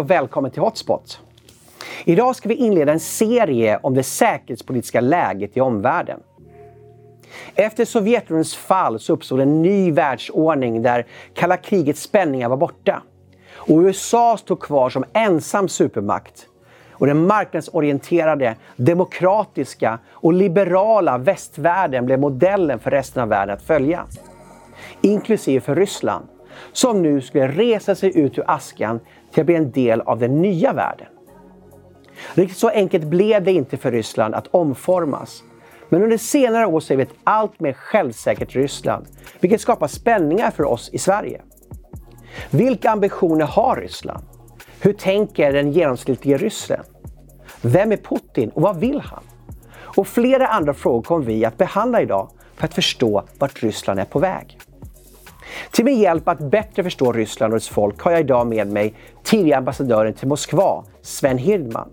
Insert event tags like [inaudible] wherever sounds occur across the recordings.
Och välkommen till Hotspot! Idag ska vi inleda en serie om det säkerhetspolitiska läget i omvärlden. Efter Sovjetunionens fall så uppstod en ny världsordning där kalla krigets spänningar var borta. Och USA stod kvar som ensam supermakt. Och den marknadsorienterade, demokratiska och liberala västvärlden blev modellen för resten av världen att följa. Inklusive för Ryssland, som nu skulle resa sig ut ur askan till att bli en del av den nya världen. Riktigt så enkelt blev det inte för Ryssland att omformas. Men under senare år ser vi ett allt mer självsäkert Ryssland, vilket skapar spänningar för oss i Sverige. Vilka ambitioner har Ryssland? Hur tänker den genomsnittlige ryssen? Vem är Putin och vad vill han? Och flera andra frågor kommer vi att behandla idag för att förstå vart Ryssland är på väg. Till min hjälp att bättre förstå Ryssland och dess folk har jag idag med mig tidigare ambassadören till Moskva, Sven Hirdman.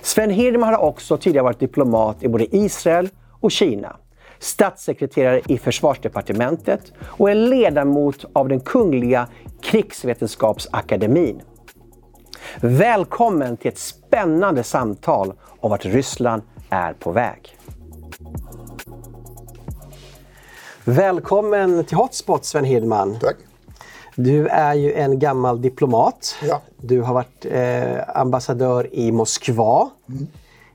Sven Hirdman har också tidigare varit diplomat i både Israel och Kina, statssekreterare i försvarsdepartementet och är ledamot av den Kungliga krigsvetenskapsakademin. Välkommen till ett spännande samtal om vart Ryssland är på väg. Välkommen till Hotspot Sven Hirdman. Tack. Du är ju en gammal diplomat. Ja. Du har varit eh, ambassadör i Moskva mm.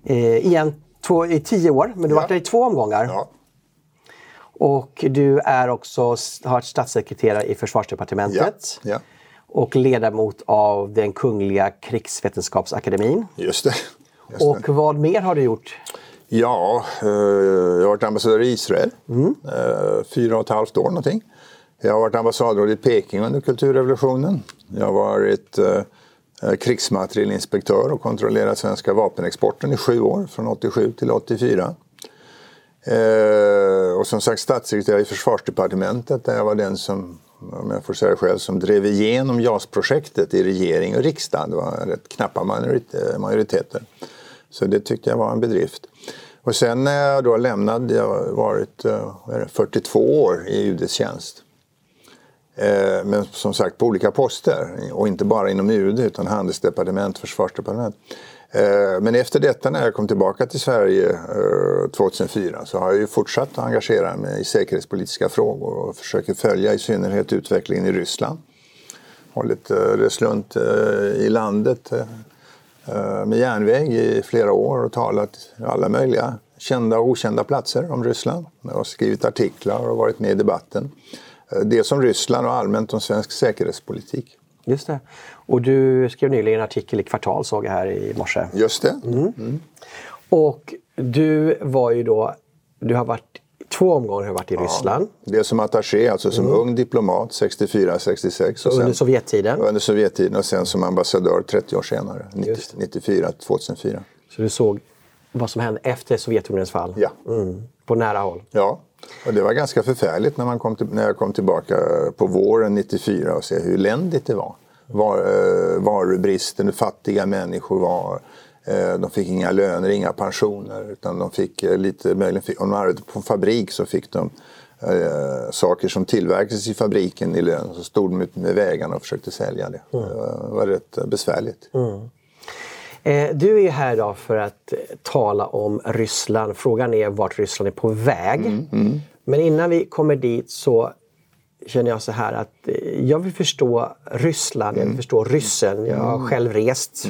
eh, igen, två, i tio år, men du har varit där i två omgångar. Ja. Och du är också har varit statssekreterare i försvarsdepartementet. Ja. Och ledamot av den Kungliga krigsvetenskapsakademin. Just det. Just och det. vad mer har du gjort? Ja, eh, jag har varit ambassadör i Israel. Mm. Fyra och ett halvt år någonting. Jag har varit ambassadör i Peking under kulturrevolutionen. Jag har varit eh, krigsmaterielinspektör och kontrollerat svenska vapenexporten i sju år, från 87 till 84. Eh, och som sagt statssekreterare i försvarsdepartementet där jag var den som, om jag får säga själv, som drev igenom JAS-projektet i regering och riksdag. Det var rätt knappa majoriteter. Så det tyckte jag var en bedrift. Och sen när jag då lämnade, jag har varit eh, 42 år i UDs tjänst. Eh, men som sagt på olika poster och inte bara inom UD utan handelsdepartement, försvarsdepartement. Eh, men efter detta när jag kom tillbaka till Sverige 2004 så har jag ju fortsatt att engagera mig i säkerhetspolitiska frågor och försöker följa i synnerhet utvecklingen i Ryssland. Hållit rest runt i landet med järnväg i flera år och talat alla möjliga kända och okända platser om Ryssland. Jag har skrivit artiklar och varit med i debatten. Eh, dels om Ryssland och allmänt om svensk säkerhetspolitik. Just det. Och du skrev nyligen en artikel i Kvartal såg jag här i morse. Just det. Mm. Mm. Och du var ju då, du har varit två omgångar har varit i ja, Ryssland. Dels som attaché, alltså som mm. ung diplomat 64-66. Under Sovjettiden? Under Sovjettiden och sen som ambassadör 30 år senare, 94-2004. Så du såg vad som hände efter Sovjetunionens fall? Ja. Mm. På nära håll? Ja. Och det var ganska förfärligt när, man kom till, när jag kom tillbaka på våren 94 och se hur eländigt det var. var eh, varubristen, hur fattiga människor var. Eh, de fick inga löner, inga pensioner. Utan de fick eh, lite, möjligen om de arbetade på en fabrik så fick de eh, saker som tillverkades i fabriken i lön. Så stod de ute med vägarna och försökte sälja det. Mm. Det var rätt besvärligt. Mm. Eh, du är här idag för att eh, tala om Ryssland. Frågan är vart Ryssland är på väg. Mm, mm. Men innan vi kommer dit så känner jag så här att eh, jag vill förstå Ryssland, jag vill mm. förstå ryssen. Jag har mm. själv rest.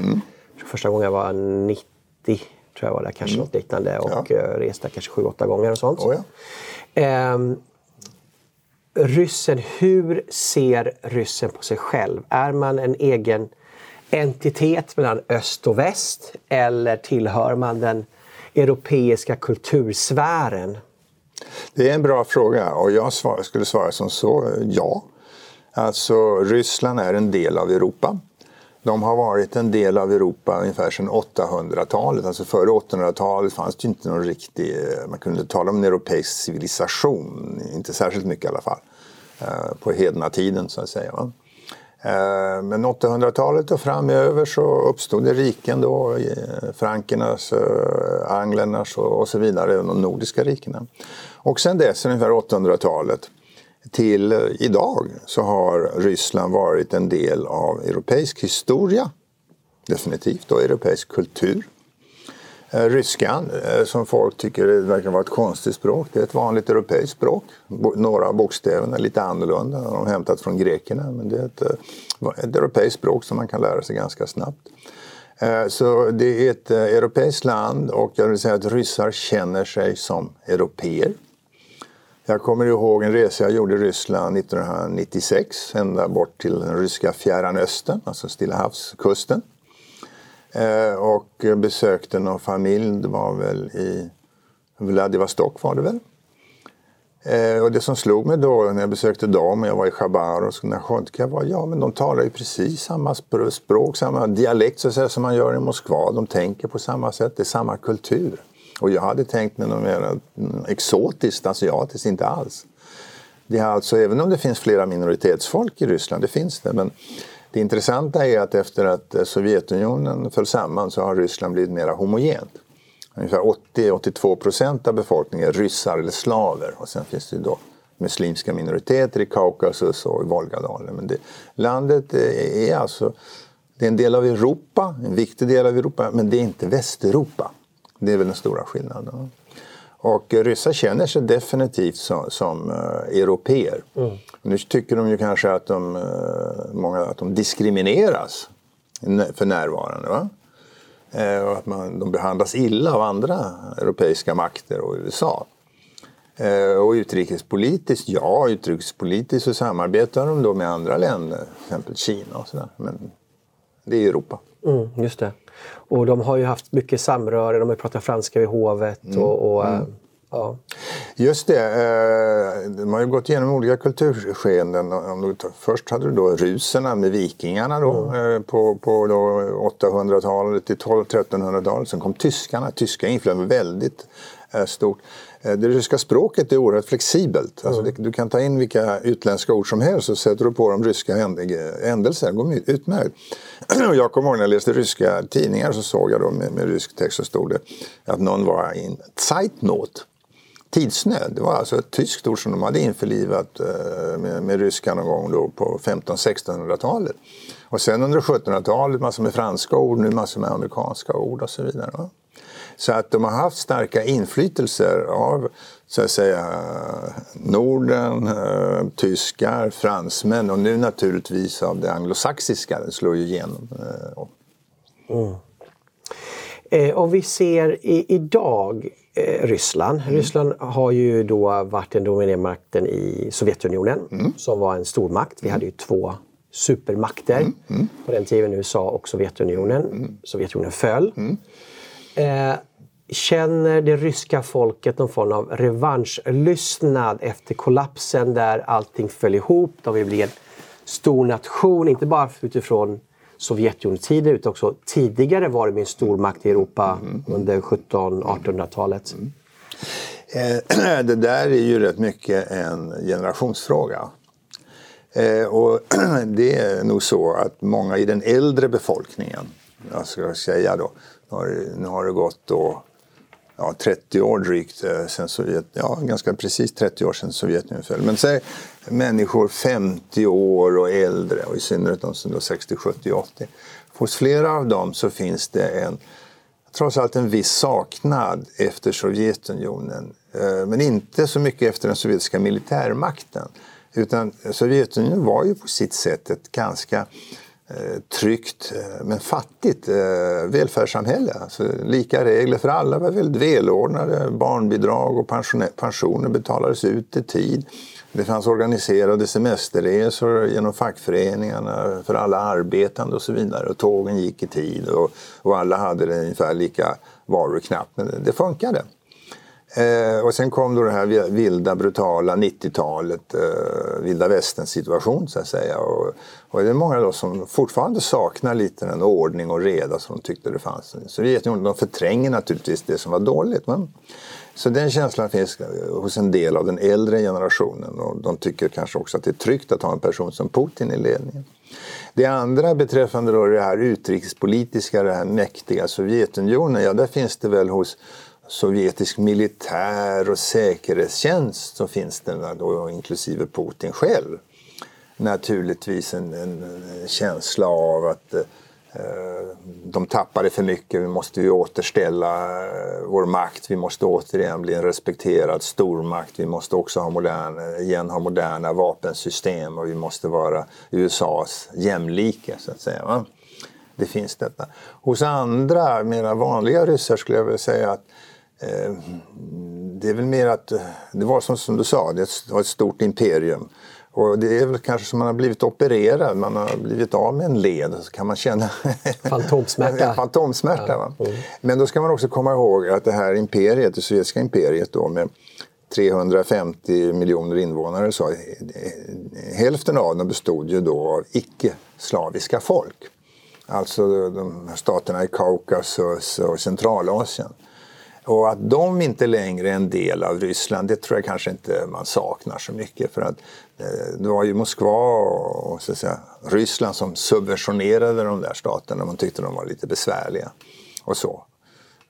Första gången jag var 90, tror jag var där, kanske mm. något liknande. Och ja. reste kanske 7-8 gånger och sånt. Oh, ja. eh, ryssen, hur ser ryssen på sig själv? Är man en egen entitet mellan öst och väst eller tillhör man den europeiska kultursfären? Det är en bra fråga och jag skulle svara som så, ja. Alltså Ryssland är en del av Europa. De har varit en del av Europa ungefär sedan 800-talet. Alltså före 800-talet fanns det inte någon riktig, man kunde tala om en europeisk civilisation, inte särskilt mycket i alla fall. Eh, på hedna tiden så att säga. Va? Eh, men 800-talet och framöver så uppstod det riken då, eh, frankernas, anglernas och så vidare, de nordiska rikena. Och sen dess, ungefär 800-talet, till idag så har Ryssland varit en del av europeisk historia, definitivt, och europeisk kultur. Eh, ryskan, eh, som folk tycker verkar vara ett konstigt språk, det är ett vanligt europeiskt språk. Några av bokstäverna är lite annorlunda, de har hämtat från grekerna, men det är ett, eh, ett europeiskt språk som man kan lära sig ganska snabbt. Så det är ett europeiskt land och jag vill säga att ryssar känner sig som europeer. Jag kommer ihåg en resa jag gjorde i Ryssland 1996, ända bort till den ryska Fjärran Östern, alltså Stilla havskusten. Eh, och besökte någon familj, det var väl i Vladivostok var det väl. Eh, och det som slog mig då när jag besökte dem, jag var i Chabarovsk och Nachodka var ja men de talar ju precis samma språk, samma dialekt så att säga, som man gör i Moskva. De tänker på samma sätt, det är samma kultur. Och jag hade tänkt mig något mer exotiskt, asiatiskt, inte alls. Det är alltså, även om det finns flera minoritetsfolk i Ryssland, det finns det, men det intressanta är att efter att Sovjetunionen föll samman så har Ryssland blivit mer homogent. Ungefär 80-82 procent av befolkningen är ryssar eller slaver och sen finns det då muslimska minoriteter i Kaukasus och i Volgadalen. Men det, landet är alltså det är en del av Europa, en viktig del av Europa, men det är inte Västeuropa. Det är väl den stora skillnaden. Och ryssar känner sig definitivt som, som uh, europeer. Mm. Nu tycker de ju kanske att de, uh, många, att de diskrimineras för närvarande. Va? Uh, och att man, de behandlas illa av andra europeiska makter och USA. Och utrikespolitiskt, ja, utrikespolitiskt så samarbetar de då med andra länder, till exempel Kina och sådär. Men det är Europa. Mm, just det. Och de har ju haft mycket samröre, de har pratat franska vid hovet. Mm. Och, och mm. Ja. Just det, eh, de har ju gått igenom olika kulturskeenden. Först hade du då ruserna med vikingarna då, mm. på, på 800-talet till 1200-1300-talet. Sen kom tyskarna, tyska inflytande väldigt eh, stort. Det ryska språket är oerhört flexibelt. Alltså mm. du kan ta in vilka utländska ord som helst och sätter du på dem ryska händelser. Det går utmärkt. [clears throat] jag kommer ihåg när jag läste ryska tidningar så såg jag då med, med rysk text så stod det att någon var i en Zeitnot tidsnöd. Det var alltså ett tyskt ord som de hade införlivat eh, med, med ryska någon gång då på 1500-1600-talet. Och sen under 1700-talet massor med franska ord, nu massor med amerikanska ord och så vidare. Va? Så att de har haft starka inflytelser av så att säga Norden, eh, tyskar, fransmän och nu naturligtvis av det anglosaxiska. Det slår ju igenom. Eh, mm. Eh, och vi ser i, idag eh, Ryssland. Mm. Ryssland har ju då varit den dominerande makten i Sovjetunionen mm. som var en stormakt. Vi hade ju två supermakter mm. mm. på den tiden, USA och Sovjetunionen. Mm. Sovjetunionen föll. Eh, känner det ryska folket någon form av revanschlystnad efter kollapsen där allting föll ihop? De vill bli en stor nation, inte bara utifrån Sovjetunionstiden utan också tidigare var de en stormakt i Europa mm. under 1700-1800-talet. Mm. Eh, [clears throat] det där är ju rätt mycket en generationsfråga. Eh, och [clears throat] det är nog så att många i den äldre befolkningen, jag ska säga då, nu har det gått då ja, 30 år drygt eh, sen Sovjet, ja ganska precis 30 år sedan Sovjetunionen föll. Men säg människor 50 år och äldre och i synnerhet de som är 60, 70, 80. Hos flera av dem så finns det en trots allt en viss saknad efter Sovjetunionen. Eh, men inte så mycket efter den sovjetiska militärmakten. Utan Sovjetunionen var ju på sitt sätt ett ganska Eh, tryggt eh, men fattigt eh, välfärdssamhälle. Alltså, lika regler för alla var väldigt välordnade. Barnbidrag och pensioner betalades ut i tid. Det fanns organiserade semesterresor genom fackföreningarna för alla arbetande och så vidare. Och tågen gick i tid och, och alla hade det ungefär lika varor knappt. Men det funkade. Eh, och sen kom då det här vilda, brutala 90-talet, eh, vilda västerns situation så att säga. Och, och det är många då som fortfarande saknar lite den ordning och reda som de tyckte det fanns. Sovjetunionen de förtränger naturligtvis det som var dåligt. Men, så den känslan finns hos en del av den äldre generationen och de tycker kanske också att det är tryggt att ha en person som Putin i ledningen. Det andra beträffande då det här utrikespolitiska, det här mäktiga Sovjetunionen, ja där finns det väl hos sovjetisk militär och säkerhetstjänst så finns där då inklusive Putin själv naturligtvis en, en känsla av att eh, de tappade för mycket, vi måste ju återställa eh, vår makt, vi måste återigen bli en respekterad stormakt, vi måste också ha moderna, igen ha moderna vapensystem och vi måste vara USAs jämlike så att säga. Va? Det finns detta. Hos andra, mera vanliga ryssar skulle jag vilja säga att eh, det är väl mer att, det var som, som du sa, det var ett stort imperium. Och det är väl kanske som man har blivit opererad, man har blivit av med en led så kan man känna fantomsmärta. [laughs] fantomsmärta ja. Mm. Men då ska man också komma ihåg att det här imperiet, det sovjetiska imperiet då med 350 miljoner invånare så hälften av dem bestod ju då av icke-slaviska folk. Alltså de staterna i Kaukasus och Centralasien. Och att de inte längre är en del av Ryssland, det tror jag kanske inte man saknar så mycket. För att eh, det var ju Moskva och så säga, Ryssland som subventionerade de där staterna. Man tyckte de var lite besvärliga och så.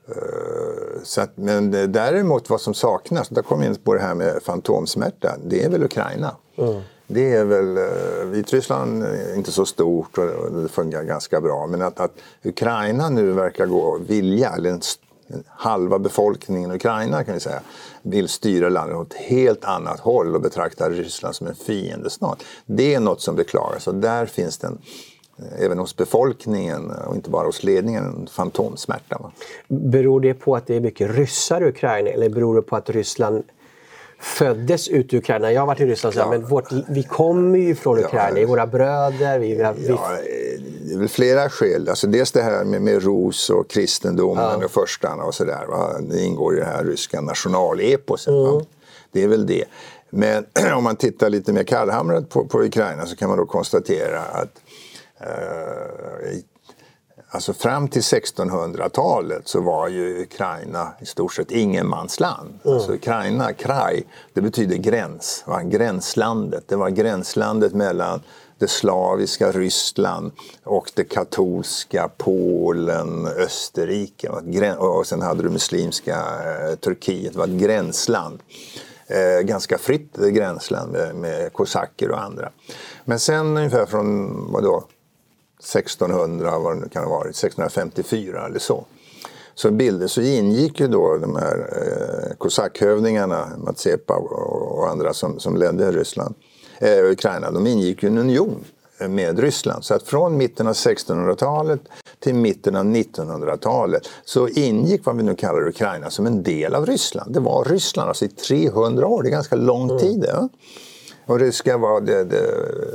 Eh, så att, men däremot vad som saknas, där kommer vi in på det här med fantomsmärta, det är väl Ukraina. Mm. Det är väl, eh, Vitryssland är inte så stort och det fungerar ganska bra. Men att, att Ukraina nu verkar gå vilja, eller en halva befolkningen i Ukraina kan vi säga, vill styra landet åt ett helt annat håll och betraktar Ryssland som en fiendestat. Det är något som beklagas och där finns det eh, även hos befolkningen och inte bara hos ledningen, en fantomsmärta. Va? Beror det på att det är mycket ryssar i Ukraina eller beror det på att Ryssland föddes ut i Ukraina. Jag har varit i Ryssland, ja. men vårt, vi kommer ju från Ukraina, ja, är våra bröder. Vi, vi, ja, det är väl flera skäl. Alltså dels det här med, med Rus och kristendomen ja. och förstarna och sådär. Det ingår i det här ryska nationaleposet. Mm. Det är väl det. Men [clears throat] om man tittar lite mer kallhamrat på, på Ukraina så kan man då konstatera att eh, Alltså fram till 1600-talet så var ju Ukraina i stort sett ingenmansland. Mm. Alltså Ukraina, kraj, det betyder gräns, va? gränslandet. Det var gränslandet mellan det slaviska Ryssland och det katolska Polen, Österrike. Och sen hade du muslimska eh, Turkiet, det var ett gränsland. Eh, ganska fritt gränsland med, med kosacker och andra. Men sen ungefär från vadå, 1600, vad det nu kan ha varit, 1654 eller så. Så bilder så ingick ju då de här eh, kosackhövdingarna, Matsepa och, och andra som, som ledde Ryssland, eh, Ukraina, de ingick ju en union med Ryssland. Så att från mitten av 1600-talet till mitten av 1900-talet så ingick vad vi nu kallar Ukraina som en del av Ryssland. Det var Ryssland alltså i 300 år, det är ganska lång mm. tid. Ja? Och ryska var det, det,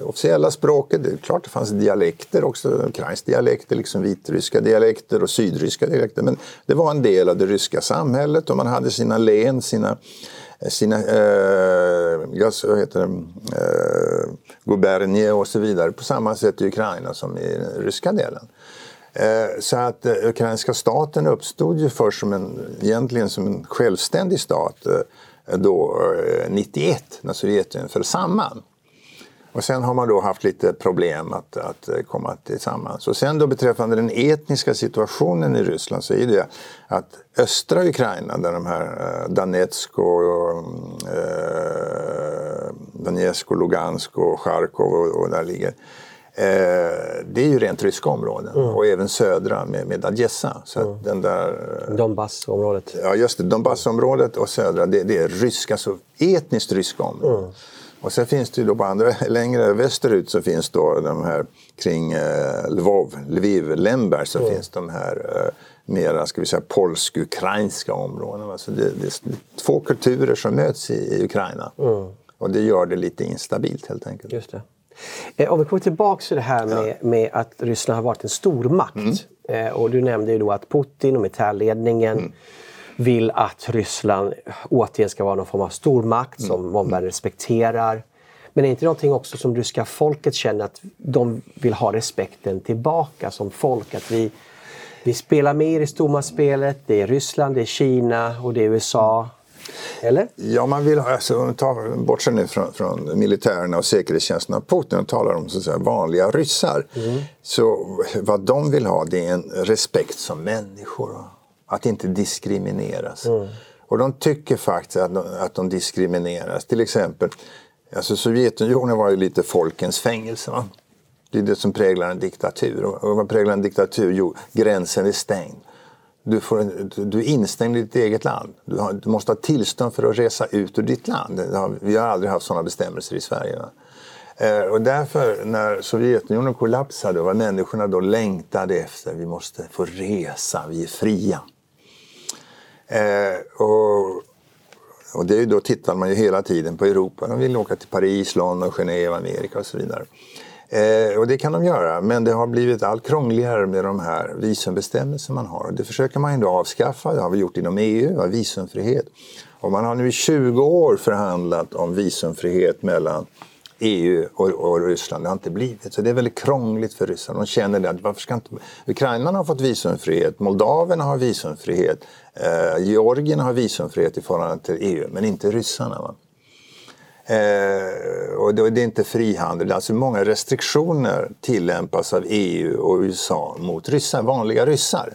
officiella språket. Det är klart det fanns dialekter också, ukrainsk dialekter, liksom vitryska dialekter och sydryska dialekter. Men det var en del av det ryska samhället och man hade sina län, sina sina eh, vad heter det, eh, gubernie och så vidare på samma sätt i Ukraina som i den ryska delen. Eh, så att eh, ukrainska staten uppstod ju först som en, egentligen som en självständig stat eh, då eh, 91 när Sovjetunionen föll samman. Och sen har man då haft lite problem att, att eh, komma tillsammans. Och sen då beträffande den etniska situationen i Ryssland så är det att östra Ukraina där de här eh, Donetsk och, eh, Donetsk och Lugansk och Charkov och, och där ligger. Eh, det är ju rent ryska områden mm. och även södra med, med Adjessa. Så mm. den där, eh, Donbassområdet. Ja just det, Donbassområdet och södra det, det är ryska, så etniskt ryska områden. Mm. Och sen finns det ju då på andra, [laughs] längre västerut så finns då de här kring eh, Lvov, Lviv, Lemberg så mm. finns de här eh, mera, ska vi säga, polsk-ukrainska områden. Alltså det, det, är två kulturer som möts i, i Ukraina. Mm. Och det gör det lite instabilt helt enkelt. Just det. Eh, om vi kommer tillbaka till det här med, med att Ryssland har varit en stormakt. Mm. Eh, och du nämnde ju då att Putin och militärledningen mm vill att Ryssland återigen ska vara någon form av stormakt som mm. omvärlden respekterar. Men är inte någonting också som ryska folket känner att de vill ha respekten tillbaka som folk? Att vi, vi spelar med i stormaktsspelet. Det är Ryssland, det är Kina och det är USA. Eller? Ja, man vill ha, alltså, ta, bortse nu från, från militärerna och säkerhetstjänsterna. Putin talar om så säga, vanliga ryssar. Mm. Så vad de vill ha det är en respekt som människor att inte diskrimineras. Mm. Och de tycker faktiskt att de, att de diskrimineras. Till exempel, alltså Sovjetunionen var ju lite folkens fängelse. Va? Det är det som präglar en diktatur. Och vad präglar en diktatur? Jo, gränsen är stängd. Du, får, du är instängd i ditt eget land. Du, har, du, måste ha tillstånd för att resa ut ur ditt land. vi har aldrig haft sådana bestämmelser i Sverige. Eh, och därför, när Sovjetunionen kollapsade och människorna då längtade efter vi måste få resa, vi är fria. Eh, och, och det är då tittar man ju hela tiden på Europa. De vill åka till Paris, London, Genève, Amerika och så vidare. Eh, och det kan de göra, men det har blivit allt krångligare med de här visumbestämmelser man har. Det försöker man ändå avskaffa, det har vi gjort inom EU, visumfrihet. Och man har nu i 20 år förhandlat om visumfrihet mellan EU och, och, Ryssland. Det har inte blivit. Så det är väldigt krångligt för Ryssland. De känner det att varför ska inte... Ukrainarna har fått visumfrihet, Moldaverna har visumfrihet, eh, Georgien har visumfrihet i förhållande till EU, men inte ryssarna. Va? Eh, och det, är inte frihandel, alltså många restriktioner tillämpas av EU och USA mot ryssar, vanliga ryssar.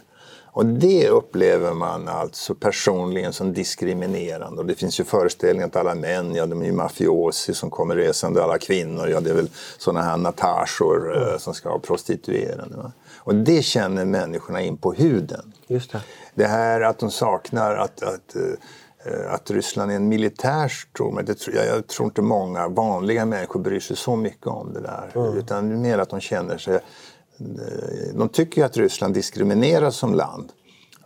Och det upplever man alltså personligen som diskriminerande. Och det finns ju föreställningar att alla män, ja de är ju mafiosi som kommer resande, alla kvinnor, ja det är väl sådana här natashor eh, mm. som ska ha prostituerande. Va? Och det känner människorna in på huden. Just det. det här att de saknar att, att Eh, att Ryssland är en militärstor, men det tror jag, jag, tror inte många vanliga människor bryr sig så mycket om det där. Mm. Utan mer att de känner sig... Eh, de tycker att Ryssland diskrimineras som land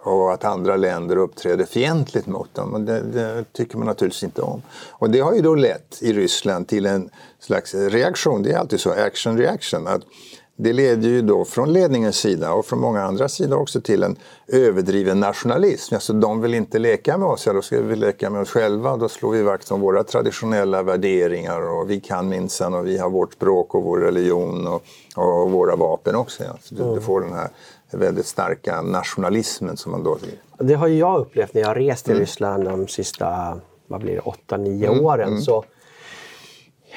och att andra länder uppträder fientligt mot dem. Och det, det, tycker man naturligtvis inte om. Och det har ju då lett i Ryssland till en slags reaktion, det är alltid så, action reaction. Att det leder ju då från ledningens sida och från många andra sidor också till en överdriven nationalism. Alltså de vill inte leka med oss, ja då ska vi leka med oss själva. Då slår vi vakt om våra traditionella värderingar och vi kan minsann och vi har vårt språk och vår religion och, och våra vapen också. Ja. Så du, mm. du får den här väldigt starka nationalismen som man då... Det har jag upplevt när jag har rest i mm. Ryssland de sista, vad blir det, 8-9 mm. åren. Mm. Så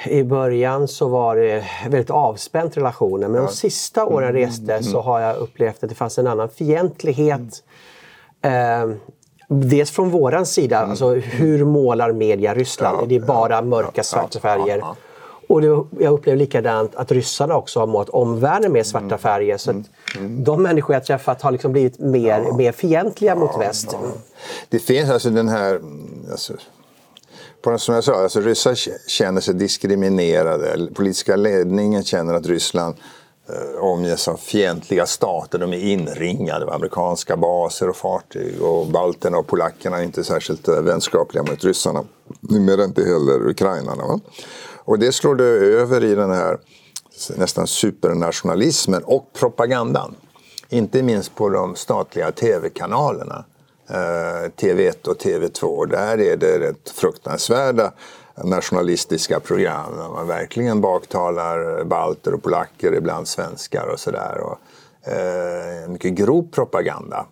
i början så var det väldigt avspänt relationer men ja. de sista åren jag mm, reste mm. så har jag upplevt att det fanns en annan fientlighet. Eh, dels från våran sida, mm. alltså hur målar media Ryssland? Ja, är det bara mörka svarta färger? Och det, jag upplever likadant att ryssarna också har målat omvärlden med svarta mm. färger. Så mm. Mm. De människor jag träffat har liksom blivit mer, ja. mer fientliga mot väst. Det finns alltså den här alltså, på, som jag sa, alltså ryssar känner sig diskriminerade. Politiska ledningen känner att Ryssland eh, omges av fientliga stater. De är inringade av amerikanska baser och fartyg. Och balterna och polackerna är inte särskilt eh, vänskapliga mot ryssarna. Numera inte heller ukrainarna. Va? Och det slår det över i den här nästan supernationalismen och propagandan. Inte minst på de statliga tv-kanalerna. Eh, TV1 och TV2. Där är det rätt fruktansvärda nationalistiska program där man verkligen baktalar balter och polacker, ibland svenskar och sådär. Eh, mycket grov propaganda.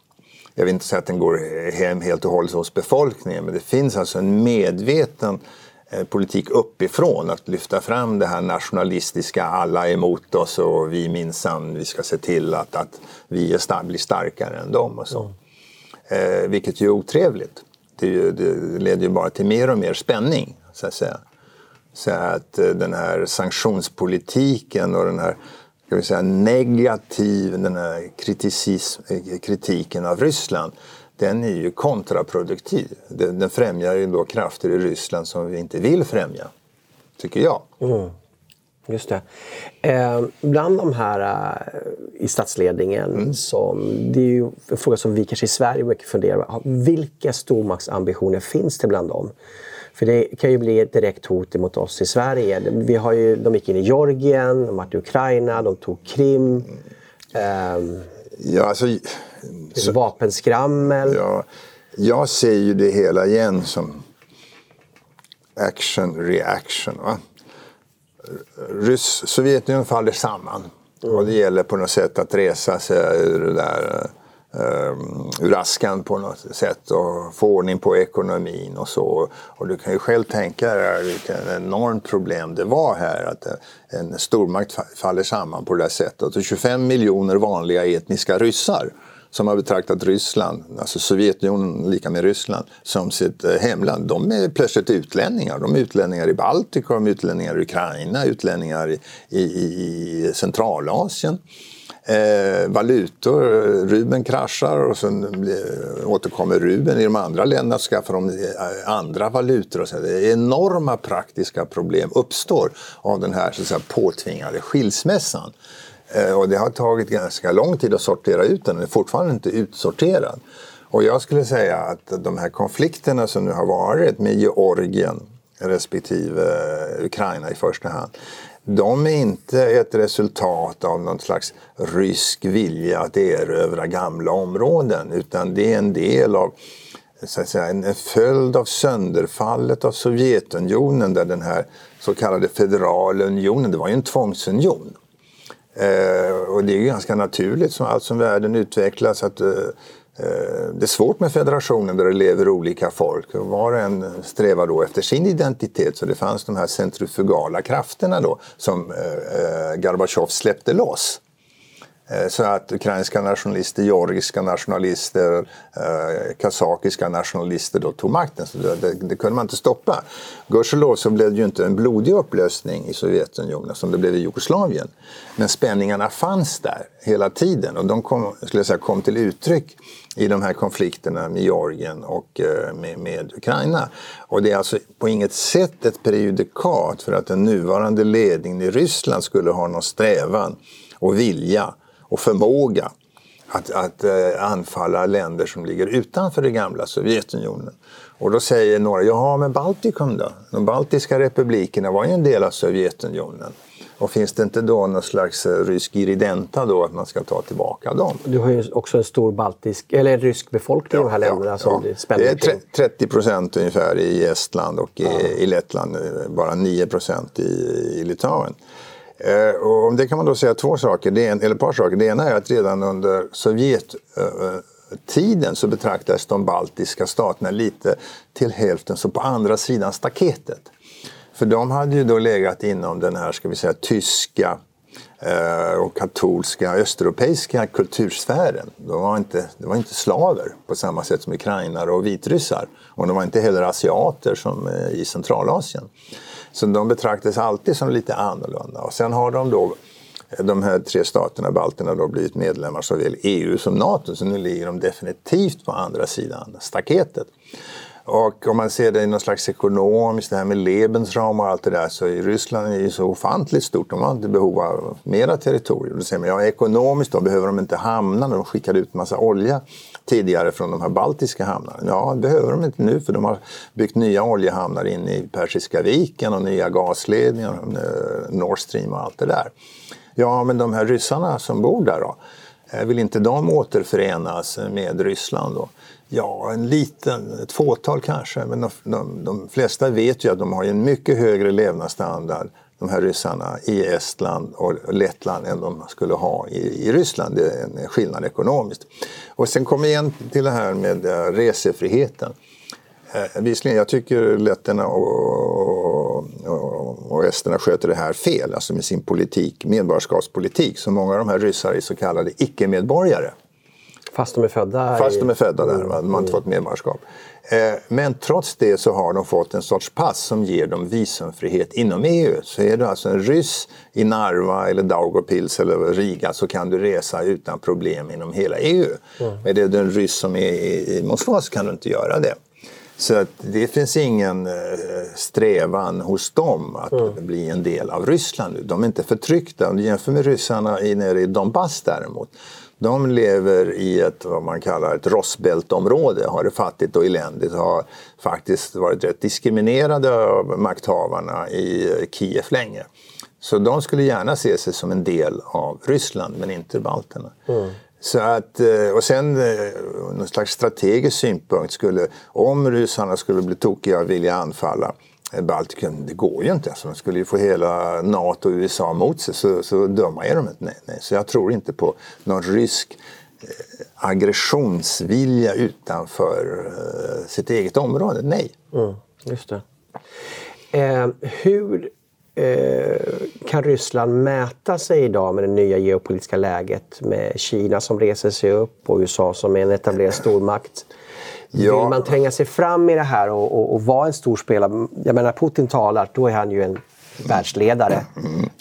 Jag vill inte säga att den går hem helt och hållet hos befolkningen men det finns alltså en medveten eh, politik uppifrån att lyfta fram det här nationalistiska, alla är emot oss och vi minsann, vi ska se till att, att vi är, blir starkare än dem och så. Mm. Eh, vilket ju är otrevligt. Det, det, leder ju bara till mer och mer spänning. Så att säga. Så att eh, den här sanktionspolitiken och den här ska vi säga, negativ, den här eh, kritiken av Ryssland den är ju kontraproduktiv. Den, den främjar ju då krafter i Ryssland som vi inte vill främja, tycker jag. Mm. Just det. Eh, bland de här eh, i statsledningen, mm. som, det är ju en fråga som vi kanske i Sverige mycket funderar på. Vilka stormaktsambitioner finns det bland dem? För det kan ju bli ett direkt hot mot oss i Sverige. Vi har ju, de gick in i Georgien, de var i Ukraina, de tog Krim. Eh, ja, alltså, så, vapenskrammel. Ja, jag ser ju det hela igen som action reaction. Va? Ryss, Sovjetunionen faller samman. Mm. Och det gäller på något sätt att resa sig ur det där um, ur askan på något sätt och få ordning på ekonomin och så. Och du kan ju själv tänka dig vilket enormt problem det var här att en stormakt faller samman på det där sättet. Och 25 miljoner vanliga etniska ryssar som har betraktat Ryssland, alltså Sovjetunionen lika med Ryssland, som sitt eh, hemland. De är plötsligt utlänningar. De är utlänningar i Baltikum, utlänningar i Ukraina, utlänningar i, i, i Centralasien. Eh, valutor, eh, Ruben kraschar och sen eh, återkommer Ruben i de andra länderna och skaffar de andra valutor. Och så. Det enorma praktiska problem uppstår av den här så att säga, påtvingade skilsmässan. Eh, och det har tagit ganska lång tid att sortera ut den, den är fortfarande inte utsorterad. Och jag skulle säga att de här konflikterna som nu har varit med Georgien respektive eh, Ukraina i första hand de är inte ett resultat av någon slags rysk vilja att erövra gamla områden utan det är en del av så att säga, en följd av sönderfallet av Sovjetunionen där den här så kallade federala unionen, det var ju en tvångsunion. Eh, och det är ju ganska naturligt som allt som världen utvecklas att eh, eh det är svårt med federationen där det lever olika folk. Var och en strävar då efter sin identitet. Så det fanns de här centrifugala krafterna då som eh, eh Gorbatjov släppte loss. Eh, så att ukrainska nationalister, georgiska nationalister, eh, kazakiska nationalister då tog makten. Så det, det, kunde man inte stoppa. Gudskelov så blev det ju inte en blodig upplösning i Sovjetunionen som det blev i Jugoslavien. Men spänningarna fanns där hela tiden och de kom, skulle jag säga, kom till uttryck i de här konflikterna med Georgien och eh, med, med, Ukraina. Och det är alltså på inget sätt ett prejudikat för att den nuvarande ledningen i Ryssland skulle ha någon strävan och vilja och förmåga att, att uh, anfalla länder som ligger utanför det gamla Sovjetunionen. Och då säger några, ja men Baltikum då? De baltiska republikerna var ju en del av Sovjetunionen. Och finns det inte då någon slags eh, rysk iridenta då att man ska ta tillbaka dem? Du har ju också en stor baltisk, eller rysk befolkning ja, i de här länderna ja, som ja. Det är 30 procent ungefär i Estland och i, ja. i Lettland, eh, bara 9 procent i, i Litauen. Eh, och om det kan man då säga två saker, det en, eller ett par saker. Det ena är att redan under Sovjettiden eh, så betraktades de baltiska staterna lite till hälften som på andra sidan staketet. För de hade ju då legat inom den här, ska vi säga, tyska eh, och katolska östeuropeiska kultursfären. De var inte, de var inte slaver på samma sätt som ukrainare och vitryssar. Och de var inte heller asiater som i Centralasien. Så de betraktas alltid som lite annorlunda. Och sen har de då de här tre staterna, balterna, då blivit medlemmar såväl EU som NATO. Så nu ligger de definitivt på andra sidan staketet. Och om man ser det i någon slags ekonomiskt, det här med Lebensraum och allt det där, så är Ryssland är ju så ofantligt stort. De har inte behov av mera territorium. Då säger man, ja ekonomiskt då behöver de inte hamna när de skickade ut massa olja tidigare från de här baltiska hamnarna. Ja, det behöver de inte nu för de har byggt nya oljehamnar inne i Persiska viken och nya gasledningar, eh, Nord Stream och allt det där. Ja, men de här ryssarna som bor där då? Eh, vill inte de återförenas med Ryssland då? Ja, en liten, ett fåtal kanske, men de, de, de, flesta vet ju att de har en mycket högre levnadsstandard, de här ryssarna, i Estland och Lettland än de skulle ha i, i Ryssland. Det är en skillnad ekonomiskt. Och sen kommer igen till det här med eh, resefriheten. Eh, visserligen, jag tycker letterna och, och, och esterna sköter det här fel, alltså med sin politik, medborgarskapspolitik. Så många av de här ryssar är så kallade icke-medborgare. Fast de är födda Fast de är födda där, de har inte mm. fått medborgarskap. Eh, men trots det så har de fått en sorts pass som ger dem visumfrihet inom EU. Så är du alltså en ryss i Narva eller Daugavpils eller Riga så kan du resa utan problem inom hela EU. Mm. Men är du en ryss som är i Moskva så kan du inte göra det. Så att det finns ingen eh, strävan hos dem att mm. bli en del av Ryssland. De är inte förtryckta. Om du jämför med ryssarna nere i Donbass däremot de lever i ett vad man kallar ett rostbältområde, har det fattigt och eländigt, har faktiskt varit rätt diskriminerade av makthavarna i Kiev länge. Så de skulle gärna se sig som en del av Ryssland, men inte balterna. Mm. Så att, eh, och sen eh, någon slags strategisk synpunkt skulle, om ryssarna skulle bli tokiga och vilja anfalla, Eh, Baltikum, det går ju inte. Alltså, de skulle ju få hela NATO och USA mot sig, så, så dumma är de inte. Nej, nej. Så jag tror inte på någon rysk eh, aggressionsvilja utanför eh, sitt eget område. Nej. Mm, just det. Eh, hur eh, kan Ryssland mäta sig idag med det nya geopolitiska läget med Kina som reser sig upp och USA som är en etablerad stormakt? Ja. Vill man tränga sig fram i det här och, och, och vara en stor spelare? Jag menar, Putin talar, då är han ju en världsledare.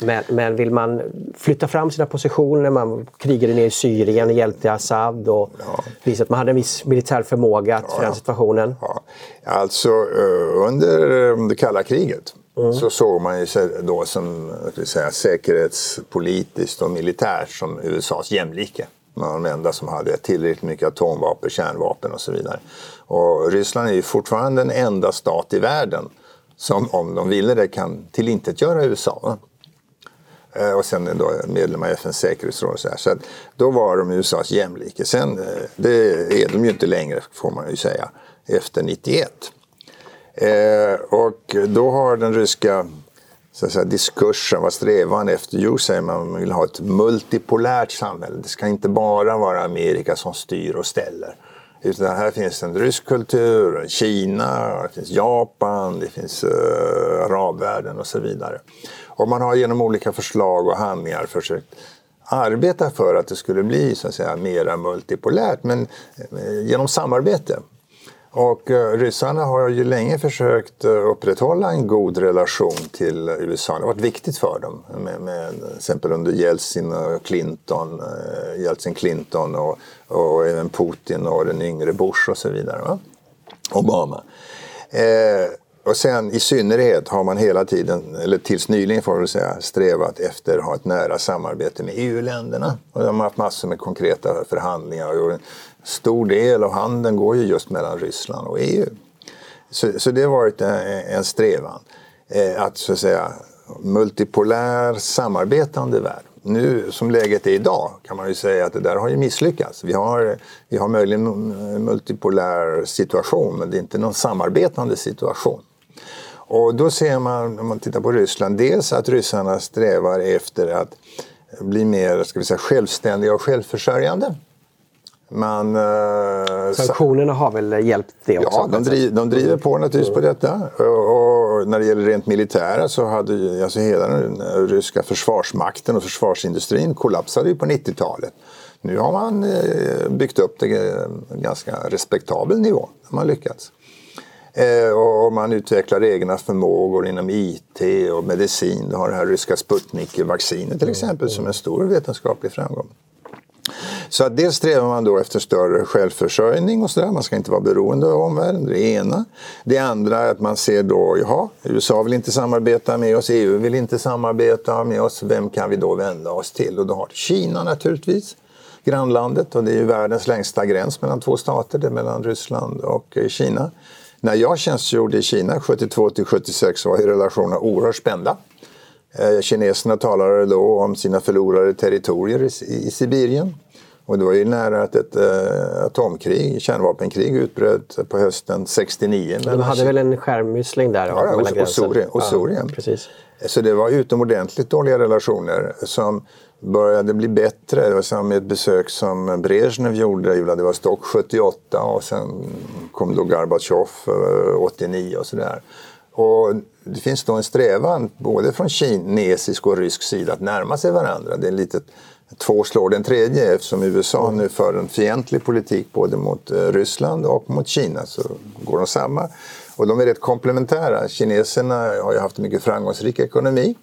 Men, men vill man flytta fram sina positioner, man krigade ner i Syrien, hjälpte Assad och ja. visade att man hade en viss militär förmåga att ja, förändra situationen. Ja. Alltså eh, under eh, det kalla kriget mm. så såg man ju sig då som säga, säkerhetspolitiskt och militärt som USAs jämlike. Man var de enda som hade tillräckligt mycket atomvapen, kärnvapen och så vidare. Och Ryssland är ju fortfarande den enda stat i världen som om de ville det kan tillintetgöra USA. Eh, och sen då medlemmar i FNs säkerhetsråd. Så, så då var de USAs jämlike. Sen, eh, det är de ju inte längre får man ju säga, efter 91. Eh, och då har den ryska så att säga, diskursen, vad strävan efter? Jo, säger man, man vill ha ett multipolärt samhälle. Det ska inte bara vara Amerika som styr och ställer. Utan här finns en rysk kultur, Kina, det finns Japan, det finns uh, arabvärlden och så vidare. Och man har genom olika förslag och handlingar försökt arbeta för att det skulle bli så att säga mera multipolärt, men eh, genom samarbete. Och eh, ryssarna har ju länge försökt eh, upprätthålla en god relation till USA. Det har varit viktigt för dem. Med, med, till exempel under Jeltsin och Clinton, eh, Jeltsin Clinton och, och även Putin och den yngre Bush och så vidare. Va? Obama. Eh, och sen i synnerhet har man hela tiden, eller tills nyligen får man säga, strävat efter att ha ett nära samarbete med EU-länderna. Och de har haft massor med konkreta förhandlingar. Och stor del av handeln går ju just mellan Ryssland och EU. Så, så det har varit en, en strävan. Eh, att så att säga multipolär samarbetande värld. Nu som läget är idag kan man ju säga att det där har ju misslyckats. Vi har, vi har möjligen en eh, multipolär situation men det är inte någon samarbetande situation. Och då ser man, om man tittar på Ryssland, dels att ryssarna strävar efter att bli mer ska vi säga, självständiga och självförsörjande. Man, eh, Sanktionerna har väl hjälpt det också? Ja, de, driv, de driver på naturligtvis på detta. Och, och när det gäller rent militära så hade alltså hela den ryska försvarsmakten och försvarsindustrin kollapsade ju på 90-talet. Nu har man eh, byggt upp det en ganska respektabel nivå. Man har lyckats. Eh, och man utvecklar egna förmågor inom IT och medicin. Du har det här ryska Sputnik-vaccinet till exempel som en stor vetenskaplig framgång. Så att dels strävar man då efter större självförsörjning och sådär. Man ska inte vara beroende av omvärlden, det ena. Det andra är att man ser då, jaha, USA vill inte samarbeta med oss, EU vill inte samarbeta med oss. Vem kan vi då vända oss till? Och då har Kina naturligtvis grannlandet och det är ju världens längsta gräns mellan två stater, det är mellan Ryssland och eh, Kina. När jag tjänstgjorde i Kina 72 till 76 var relationerna oerhört spända. Eh, kineserna talade då om sina förlorade territorier i, Sibirien. Och det var ju nära att ett äh, atomkrig, kärnvapenkrig utbröt på hösten 69. De hade väl en skärmyssling där? Ja, och, och, Sorien. Och Sorien. Ja, precis. Så det var utomordentligt dåliga relationer som började bli bättre. Det var med ett besök som Brezhnev gjorde i Vladivostok 78 och sen kom då Gorbatjov 89 och sådär. Och det finns då en strävan både från kinesisk och rysk sida att närma sig varandra. Det är lite två slår den tredje eftersom USA nu för en fientlig politik både mot eh, Ryssland och mot Kina så går de samma. Och de är rätt komplementära. Kineserna har ju haft en mycket framgångsrik ekonomi.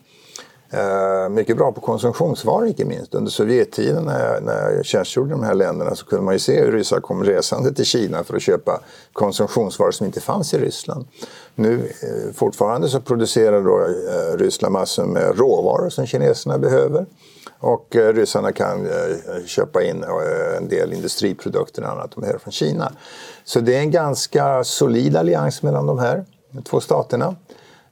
Eh, mycket bra på konsumtionsvaror inte minst. Under Sovjettiden när jag, när jag tjänstgjorde i de här länderna så kunde man ju se hur ryssar kom resande till Kina för att köpa konsumtionsvaror som inte fanns i Ryssland. Nu eh, fortfarande så producerar då eh, Ryssland massor med råvaror som kineserna behöver. Och ryssarna kan köpa in en del industriprodukter och annat de behöver från Kina. Så det är en ganska solid allians mellan de här två staterna.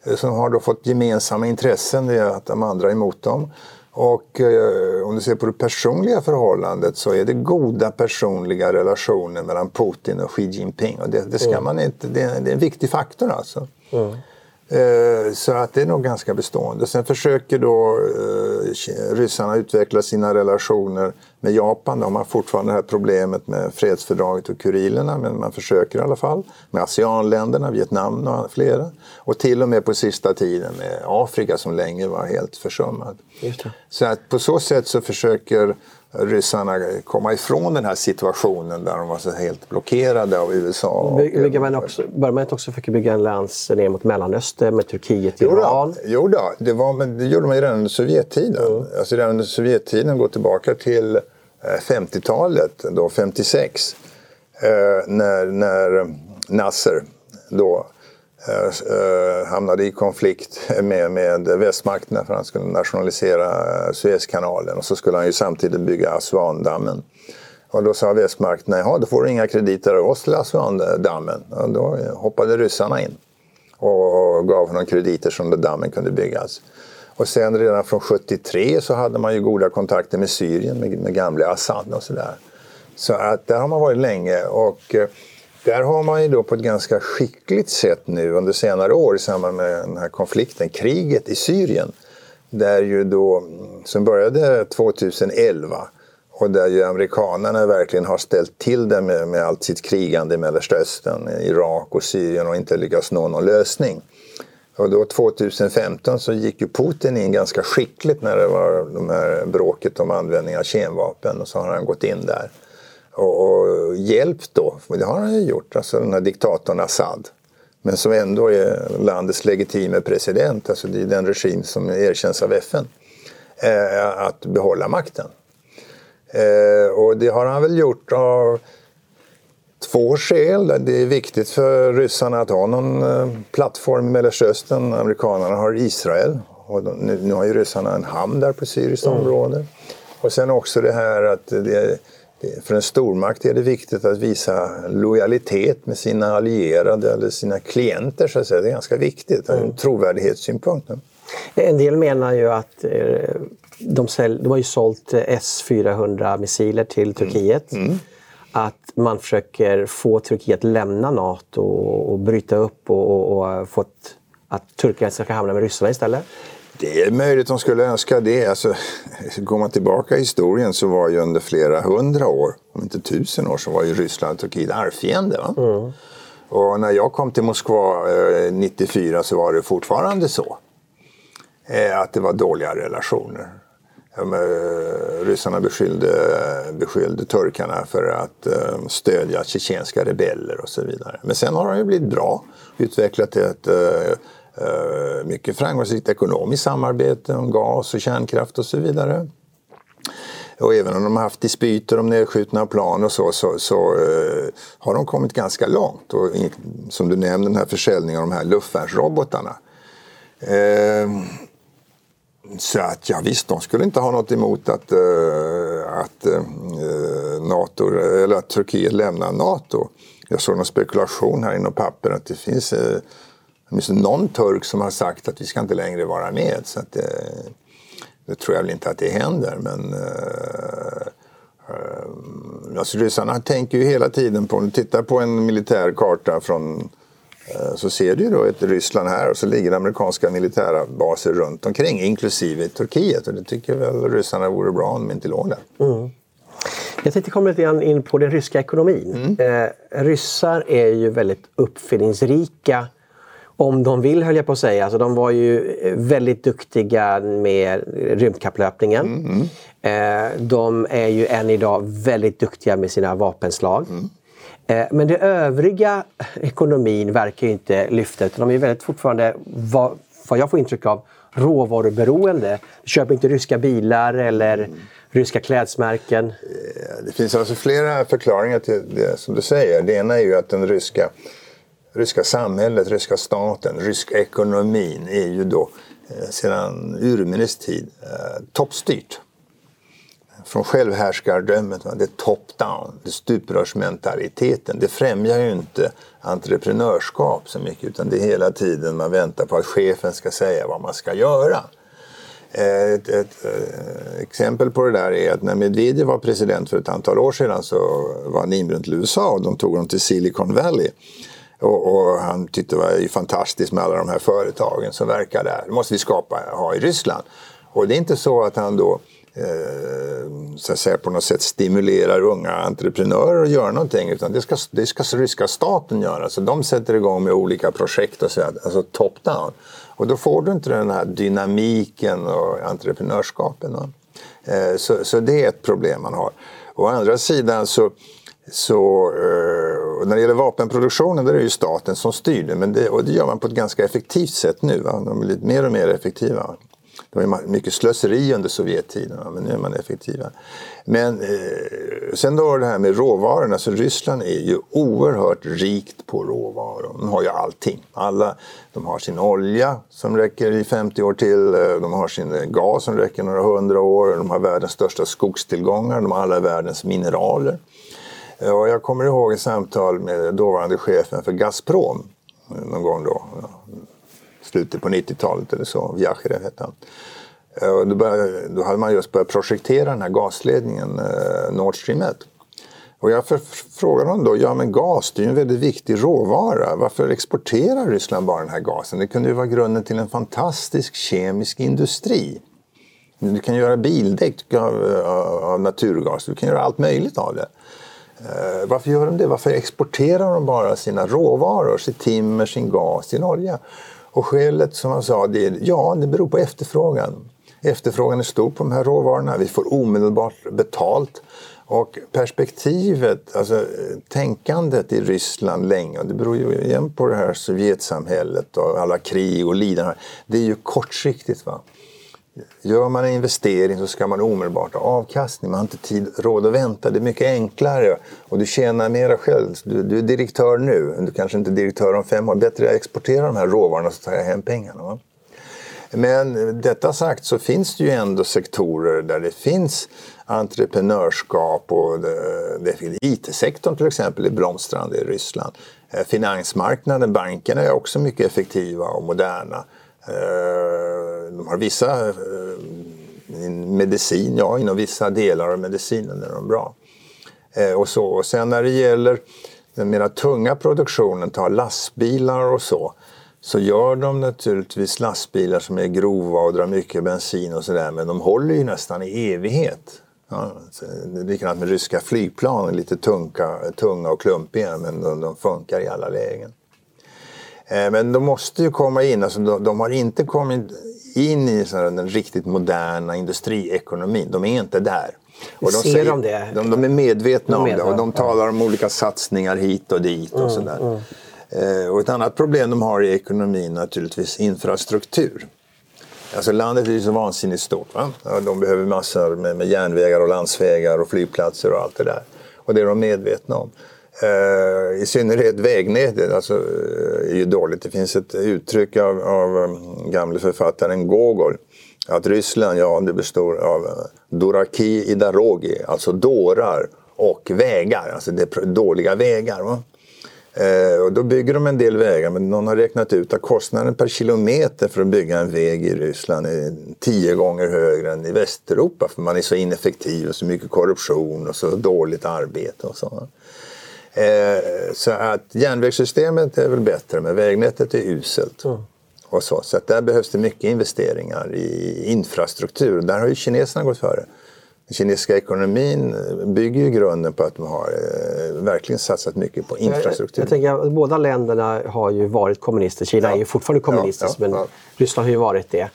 Eh, som har då fått gemensamma intressen, det är att de andra är emot dem. Och eh, om du ser på det personliga förhållandet så är det goda personliga relationer mellan Putin och Xi Jinping. Och det, det ska mm. man inte, det, det, är en viktig faktor alltså. Mm. Eh, så att det är nog ganska bestående. Sen försöker då eh, ryssarna utveckla sina relationer med Japan. De har fortfarande det här problemet med fredsfördraget och Kurilerna men man försöker i alla fall. Med ASEAN-länderna, Vietnam och flera. Och till och med på sista tiden med Afrika som länge var helt försummad. Så att på så sätt så försöker ryssarna komma ifrån den här situationen där de var så helt blockerade av USA. Bygger man också, bör man inte också försöka bygga en allians ner mot Mellanöstern med Turkiet, Iran? Jo, då, det, var, men det gjorde man ju redan under Sovjettiden. Mm. Alltså redan under Sovjettiden, går tillbaka till 50-talet, eh, då 56, eh, när, när Nasser då Eh, eh, hamnade i konflikt med, med västmakterna för han skulle nationalisera eh, Suezkanalen och så skulle han ju samtidigt bygga Aswandammen. Och då sa västmakterna, ja då får du inga krediter av oss till Aswandammen. Och då hoppade ryssarna in och gav honom krediter som dammen kunde byggas. Och sen redan från 73 så hade man ju goda kontakter med Syrien, med, med gamla Assad och sådär. Så att där har man varit länge. och där har man ju då på ett ganska skickligt sätt nu under senare år i samband med den här konflikten, kriget i Syrien, där ju då, som började 2011 och där ju amerikanerna verkligen har ställt till det med, med allt sitt krigande i Mellersta Östern, Irak och Syrien och inte lyckats nå någon lösning. Och då 2015 så gick ju Putin in ganska skickligt när det var de här bråket om användning av kemvapen och så har han gått in där och, och hjälpt då, för det har han ju gjort, alltså den här diktatorn Assad. Men som ändå är landets legitime president, alltså det är den regim som erkänns av FN, eh, att behålla makten. Eh, och det har han väl gjort av två skäl. Det är viktigt för ryssarna att ha någon eh, plattform i Mellanöstern. Amerikanerna har Israel och nu, nu har ju ryssarna en hamn där på syriskt mm. område. Och sen också det här att det för en stormakt är det viktigt att visa lojalitet med sina allierade eller sina klienter. Så att säga. Det är ganska viktigt, mm. trovärdighetssynpunkt. En del menar ju att eh, de, sälj, de har ju sålt S-400-missiler till Turkiet. Mm. Mm. Att man försöker få Turkiet lämna Nato och, och bryta upp och, och, och fått att turkarna ska hamna med ryssarna istället. Det är möjligt de skulle önska det. Alltså, går man tillbaka i historien så var ju under flera hundra år, om inte tusen år, så var ju Ryssland och Turkiet arvfiender. Mm. Och när jag kom till Moskva eh, 94 så var det fortfarande så. Eh, att det var dåliga relationer. Eh, ryssarna beskyllde, beskyllde turkarna för att eh, stödja tjetjenska rebeller och så vidare. Men sen har de ju blivit bra, utvecklat ett eh, Eh, mycket framgångsrikt ekonomiskt samarbete om gas och kärnkraft och så vidare. Och även om de har haft dispyter om nedskjutna plan och så, så, så uh, har de kommit ganska långt. Och in, som du nämnde, den här försäljningen av de här luftvärnsrobotarna. Uh, så att ja visst, de skulle inte ha något emot att, uh, att NATO, eller att Turkiet lämnar NATO. Jag såg någon spekulation här inom papper att det finns åtminstone någon turk som har sagt att vi ska inte längre vara med. Så att det, det tror jag väl inte att det händer. Men uh, uh, alltså ryssarna tänker ju hela tiden på, om du tittar på en militär karta från uh, så ser du ju då ett Ryssland här och så ligger amerikanska militära baser runt omkring inklusive Turkiet. Och det tycker väl ryssarna vore bra om de inte låg där. Mm. Jag tänkte komma lite grann in på den ryska ekonomin. Mm. Eh, ryssar är ju väldigt uppfinningsrika om de vill höll jag på att säga. Alltså, de var ju väldigt duktiga med rymdkapplöpningen. Mm, mm. De är ju än idag väldigt duktiga med sina vapenslag. Mm. Eh, men det övriga ekonomin verkar ju inte lyfta utan de är väldigt fortfarande, vad, vad jag får intryck av, råvaruberoende. De köper inte ryska bilar eller mm. ryska klädsmärken. Eh, det finns alltså flera förklaringar till det som du säger. Det ena är ju att den ryska ryska samhället, ryska staten, ryska ekonomin är ju då eh, sedan urminnes tid eh, toppstyrt. Från självhärskardömet, det är top-down, det stuprörsmentaliteten. Det främjar ju inte entreprenörskap så mycket utan det är hela tiden man väntar på att chefen ska säga vad man ska göra. Eh, ett, ett, ett, exempel på det där är att när Medvedev var president för ett antal år sedan så var han inbjuden till USA och de tog honom till Silicon Valley och, och, han tyckte det var fantastiskt med alla de här företagen som verkar där. Det måste vi skapa, ha i Ryssland. Och det är inte så att han då eh, så att säga, på något sätt stimulerar unga entreprenörer att göra någonting utan det ska, det ska ryska staten göra. Så de sätter igång med olika projekt, och så, alltså top-down. Och då får du inte den här dynamiken och entreprenörskapen. Eh, så, så det är ett problem man har. Å andra sidan så så, eh, när det gäller vapenproduktionen där är det ju staten som styr det, men det, och det gör man på ett ganska effektivt sätt nu. Va? De blir mer och mer effektiva. Det var mycket slöseri under Sovjettiden, men nu är man effektiva. Men eh, sen då det här med råvarorna, så Ryssland är ju oerhört rikt på råvaror. De har ju allting. Alla, de har sin olja som räcker i 50 år till, eh, de har sin eh, gas som räcker några hundra år, de har världens största skogstillgångar, de har alla världens mineraler. Eh, och jag kommer ihåg ett samtal med dåvarande chefen för Gazprom eh, någon gång då, slutet på 90-talet eller så, Vyacherev hette han. Eh, och då, började, då, hade man just börjat projektera den här gasledningen Nord Stream 1. Och jag frågade honom då, ja men gas det är ju en väldigt viktig råvara. Varför exporterar Ryssland bara den här gasen? Det kunde ju vara grunden till en fantastisk kemisk industri. Du kan göra bildäck av, av naturgas, du kan göra allt möjligt av det. Eh, varför gör de det? Varför exporterar de bara sina råvaror, sitt timmer, sin gas, sin olja? Och skälet som han sa, det är, ja, det beror på efterfrågan. Efterfrågan är stor på de här råvarorna, vi får omedelbart betalt. Och perspektivet, alltså tänkandet i Ryssland länge, och det beror ju igen på det här Sovjetsamhället och alla krig och lidanden, det är ju kortsiktigt. Va? Gör man en investering så ska man omedelbart ha avkastning. Man har inte tid, råd att vänta. Det är mycket enklare och du tjänar mera själv. Du, du är direktör nu, du kanske inte är direktör om fem år. Bättre att exportera de här råvarorna så tar jag hem pengarna. Va? Men detta sagt så finns det ju ändå sektorer där det finns entreprenörskap och IT-sektorn till exempel är blomstrande i Ryssland. Eh, finansmarknaden, bankerna är också mycket effektiva och moderna. Eh, de har vissa eh, medicin, ja inom vissa delar av medicinen är de bra. Eh, och, så. och sen när det gäller den mera tunga produktionen, ta lastbilar och så, så gör de naturligtvis lastbilar som är grova och drar mycket bensin och sådär, men de håller ju nästan i evighet. Ja, det är likadant med ryska flygplan, lite tunga, tunga och klumpiga, men de, de funkar i alla lägen. Eh, men de måste ju komma in, alltså de, de har inte kommit in i den riktigt moderna industriekonomin. De är inte där. Och de, Ser säger, de det? De, de är medvetna de om det och de talar om olika satsningar hit och dit och mm, sådär. Mm. Eh, och ett annat problem de har i ekonomin naturligtvis infrastruktur. Alltså landet är ju så vansinnigt stort. Va? De behöver massor med, med järnvägar och landsvägar och flygplatser och allt det där. Och det är de medvetna om. Eh, I synnerhet vägnätet alltså, eh, är ju dåligt. Det finns ett uttryck av, av eh, gamle författaren Gogol. Att Ryssland, ja det består av Doraki i Darogi, alltså dårar och vägar. Alltså det är dåliga vägar. Va? Eh, och då bygger de en del vägar men någon har räknat ut att kostnaden per kilometer för att bygga en väg i Ryssland är tio gånger högre än i Västeuropa för man är så ineffektiv och så mycket korruption och så dåligt arbete och så. Eh, så att järnvägssystemet är väl bättre men vägnätet är uselt. Mm. Och så så där behövs det mycket investeringar i infrastruktur. Där har ju kineserna gått före. Den kinesiska ekonomin bygger ju grunden på att de har eh, verkligen satsat mycket på infrastruktur. Jag, jag tänker att båda länderna har ju varit kommunister. Kina ja. är ju fortfarande kommunistiskt ja, ja, men Ryssland har ju varit det.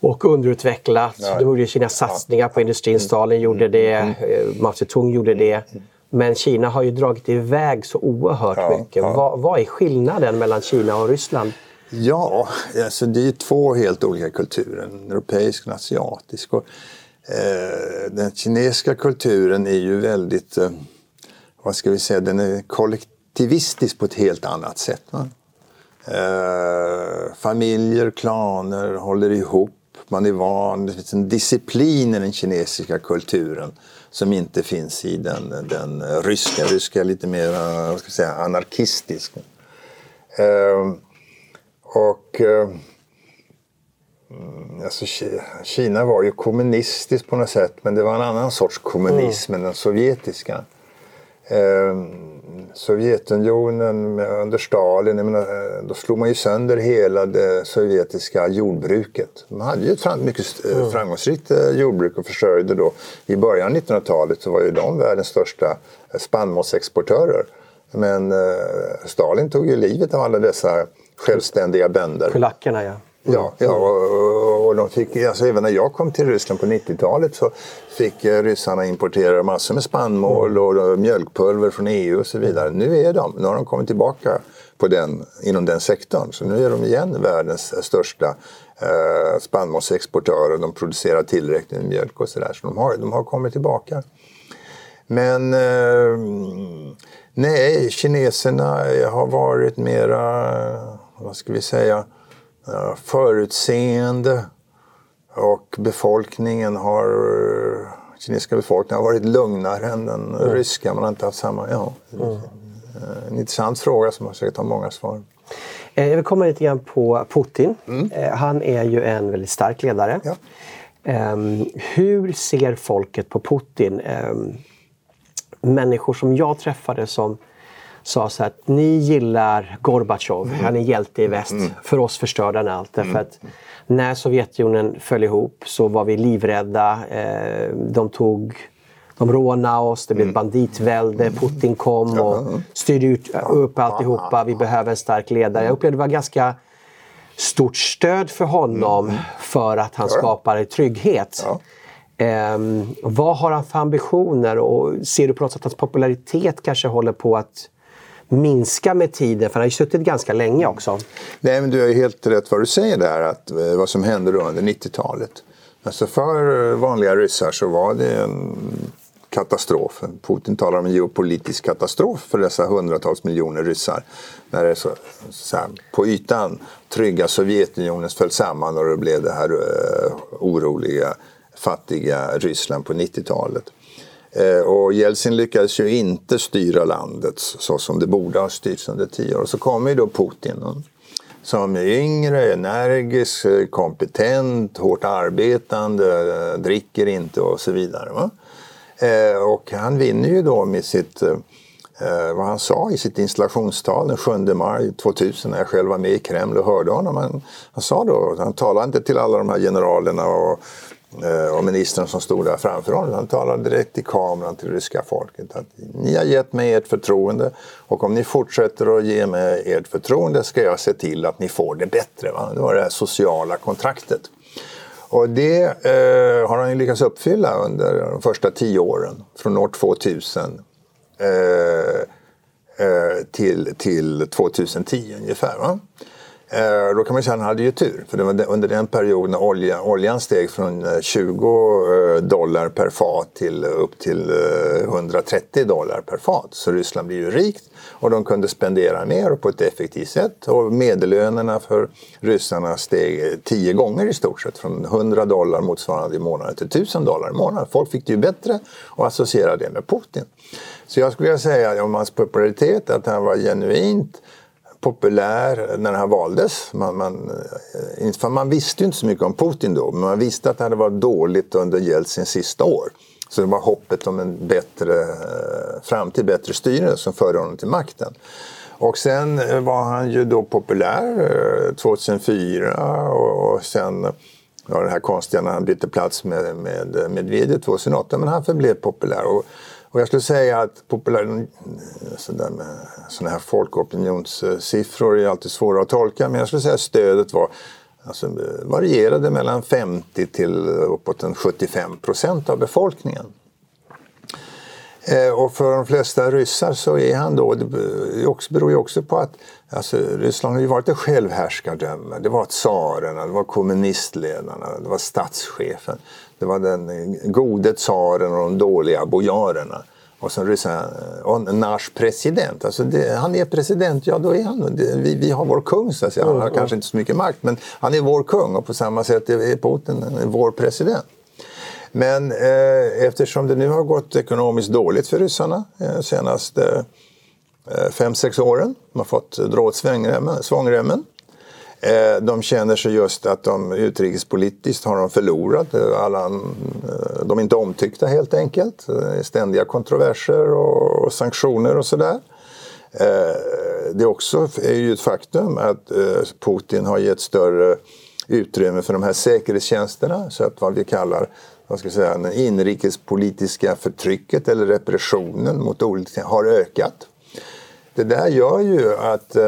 Och underutvecklat. Ja. De gjorde sina satsningar på industrin. Stalin gjorde det, mm. Eh, Mao Zedong gjorde det. Mm. Men Kina har ju dragit iväg så oerhört ja, mycket. Ja. Vad, vad, är skillnaden mellan Kina och Ryssland? Ja, alltså det är två helt olika kulturer. En europeisk och en asiatisk. Och, eh, den kinesiska kulturen är ju väldigt, eh, vad ska vi säga, den är kollektivistisk på ett helt annat sätt. Eh, familjer, klaner håller ihop. Man är van, det finns en disciplin i den kinesiska kulturen som inte finns i den, den ryska. Ryska är lite mer vad ska jag säga, anarkistisk. Eh, och eh, alltså, Kina var ju kommunistiskt på något sätt men det var en annan sorts kommunism mm. än den sovjetiska. Eh, Sovjetunionen under Stalin, menar, eh, då slog man ju sönder hela det sovjetiska jordbruket. Man hade ju ett fram, mycket mm. framgångsrikt jordbruk och försörjde då. I början av 1900-talet så var ju de världens största spannmålsexportörer. Men eh, Stalin tog ju livet av alla dessa självständiga bönder. Kulackerna ja. Ja, ja och, och de fick, alltså även när jag kom till Ryssland på 90-talet så fick eh, ryssarna importera massor med spannmål och mjölkpulver från EU och så vidare. Nu är de, nu har de kommit tillbaka på den, inom den sektorn. Så nu är de igen världens största eh, spannmålsexportörer. De producerar tillräckligt med mjölk och sådär. Så de har, de har kommit tillbaka. Men eh, nej, kineserna har varit mera, vad ska vi säga, förutseende och befolkningen har kinesiska befolkningen har varit lugnare än den mm. ryska. Man har inte haft samma... Ja, mm. En intressant fråga som har säkert har många svar. Eh, jag vill komma lite grann på Putin. Mm. Eh, han är ju en väldigt stark ledare. Ja. Um, hur ser folket på Putin? Um, människor som jag träffade som sa så att ni gillar Gorbatjov, mm. han är hjälte i väst. Mm. För oss förstörde han allt. Därför mm. att när Sovjetunionen föll ihop så var vi livrädda. Eh, de tog de rånade oss, det blev mm. banditvälde, Putin kom och styrde ut, upp alltihopa. Vi behöver en stark ledare. Jag upplevde det var ganska stort stöd för honom mm. för att han skapade trygghet. Ja. Um, vad har han för ambitioner och ser du på något sätt att hans popularitet kanske håller på att minska med tiden? För han har ju suttit ganska länge också. Nej, men du har ju helt rätt vad du säger där, att, eh, vad som hände då under 90-talet. Alltså för eh, vanliga ryssar så var det en katastrof. Putin talar om en geopolitisk katastrof för dessa hundratals miljoner ryssar. När det så, så här, på ytan trygga Sovjetunionen föll samman och det blev det här uh, oroliga, fattiga Ryssland på 90-talet. Eh, och Jeltsin lyckades ju inte styra landet så som det borde ha styrts under tio år. Och så kommer ju då Putin som är yngre, energisk, eh, kompetent, hårt arbetande, eh, dricker inte och så vidare. Va? Och han vinner ju då med sitt, eh, vad han sa i sitt installationstal den 7 maj 2000 när jag själv var med i Kreml och hörde honom. Han, han sa då, han talade inte till alla de här generalerna och Eh, och ministern som stod där framför honom. Han talade direkt i kameran till ryska folket. Att ni har gett mig ert förtroende och om ni fortsätter att ge mig ert förtroende ska jag se till att ni får det bättre. Va? Det var det här sociala kontraktet. Och det eh, har han ju lyckats uppfylla under de första tio åren. Från år 2000 eh, eh, till, till 2010 ungefär. Va? Eh, då kan man säga att han hade ju tur. För det var under den perioden olja, oljan steg från eh, 20 eh, dollar per fat till upp till 130 dollar per fat. Så Ryssland blev ju rikt och de kunde spendera mer och på ett effektivt sätt. Och medellönerna för ryssarna steg tio gånger i stort sett. Från 100 dollar motsvarande i månaden till 1000 dollar i månaden. Folk fick det ju bättre och associerade det med Putin. Så jag skulle vilja säga om hans popularitet att han var genuint populär när han valdes. Man, man, eh, för man visste ju inte så mycket om Putin då, men man visste att det hade varit dåligt under Jeltsins sista år. Så det var hoppet om en bättre eh, framtid, bättre styre som förde honom till makten. Och sen eh, var han ju då populär 2004 och sen ja, det här konstiga när han bytte plats med, med Medvedev 2008. Men han förblev populär. Och och jag skulle säga att populär, eh, sådana här folkopinionssiffror är alltid svåra att tolka men jag skulle säga att stödet var alltså, varierade mellan 50 till uppåt en 75 procent av befolkningen. Eh, och för de flesta ryssar så är han då, det beror ju också på att alltså, Ryssland har ju varit ett självhärskardöme. Det var tsarerna, det var kommunistledarna, det var statschefen. Det var den gode tsaren och de dåliga bojarerna. Och sen ryssarna, Nash president. Alltså det, han är president, ja då är han det, vi, vi har vår kung så att säga. Han har mm, kanske inte så mycket makt men han är vår kung och på samma sätt är Putin vår president. Men eh, eftersom det nu har gått ekonomiskt dåligt för ryssarna eh, senaste eh, fem, sex åren. De har fått dra åt svångremmen. Eh, Eh, de känner sig just att de utrikespolitiskt har de förlorat. Eh, alla, eh, de är inte omtyckta helt enkelt. Ständiga kontroverser och sanktioner och sådär. Det är också är ju ett faktum att Putin har gett större utrymme för de här säkerhetstjänsterna så att vad vi kallar vad ska jag säga, det inrikespolitiska förtrycket eller repressionen mot olika har ökat. Det där gör ju att eh,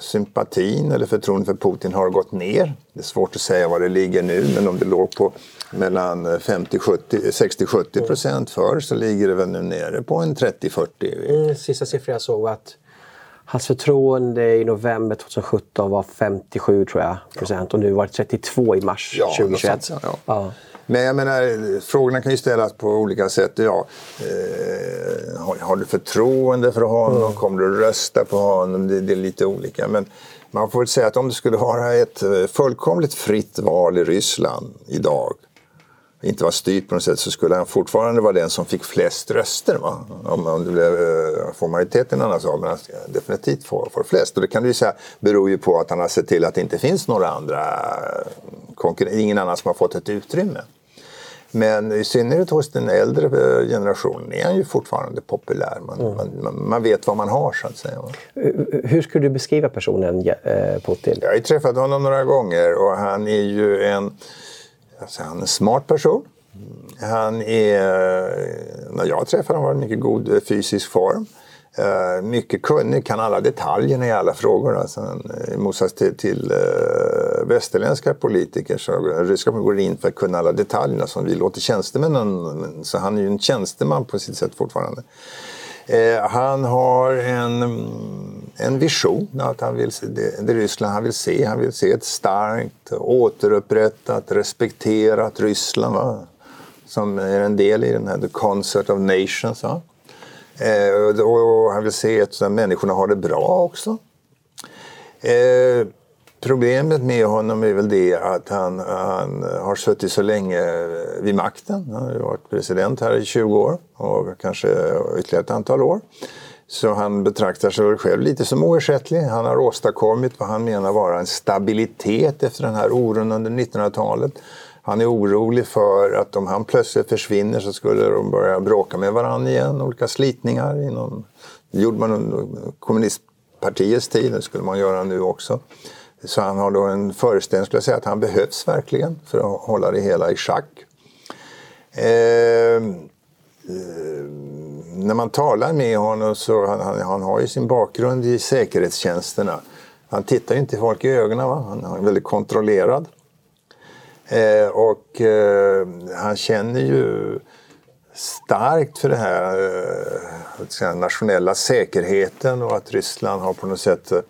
sympatin eller förtroendet för Putin har gått ner. Det är svårt att säga var det ligger nu men om det låg på mellan 60-70 procent förr så ligger det väl nu nere på en 30-40. Mm, sista siffran jag såg var att Hans förtroende i november 2017 var 57 tror jag, procent ja. och nu var det 32 i mars ja, 2021. Sånt, ja. ja. Men jag menar, frågorna kan ju ställas på olika sätt. Ja, eh, har, har, du förtroende för honom? Mm. Kommer du rösta på honom? Det, det, är lite olika. Men man får väl säga att om det skulle vara ett eh, fullkomligt fritt val i Ryssland idag inte var styrt på något sätt så skulle han fortfarande vara den som fick flest röster. Va? Om, om det blev, eh, får majoritet i en annan sak, men han definitivt får, får flest. Och det kan du ju säga beror ju på att han har sett till att det inte finns några andra ingen annan som har fått ett utrymme. Men i synnerhet hos den äldre eh, generationen är han ju fortfarande populär. Man, mm. man, man, vet vad man har så att säga. Hur skulle du beskriva personen eh, Putin? Jag har ju träffat honom några gånger och han är ju en Alltså han är en smart person. Han är, när jag träffade honom var han mycket god fysisk form. Uh, mycket kunnig, kan alla detaljerna i alla frågor. Alltså, I motsats till, till uh, västerländska politiker så ryska går in för att kunna alla detaljerna som vi låter tjänstemännen. Så han är ju en tjänsteman på sitt sätt fortfarande. Uh, han har en en vision att han vill se det, det Ryssland han vill se. Han vill se ett starkt, återupprättat, respekterat Ryssland va? som är en del i den här The Concert of Nations. Va? Eh, och han vill se att människorna har det bra också. Eh, problemet med honom är väl det att han, han har suttit så länge vid makten. Han har varit president här i 20 år och kanske ytterligare ett antal år. Så han betraktar sig själv lite som oersättlig. Han har åstadkommit vad han menar vara en stabilitet efter den här oron under 1900-talet. Han är orolig för att om han plötsligt försvinner så skulle de börja bråka med varandra igen, olika slitningar. Inom, det gjorde man under kommunistpartiets tid, det skulle man göra nu också. Så han har då en föreställning, skulle jag säga, att han behövs verkligen för att hålla det hela i schack. Eh, eh, när man talar med honom så han, han, han har ju sin bakgrund i säkerhetstjänsterna. Han tittar ju inte folk i ögonen, va? han är väldigt kontrollerad. Eh, och eh, han känner ju starkt för den här eh, nationella säkerheten och att Ryssland har på något sätt eh,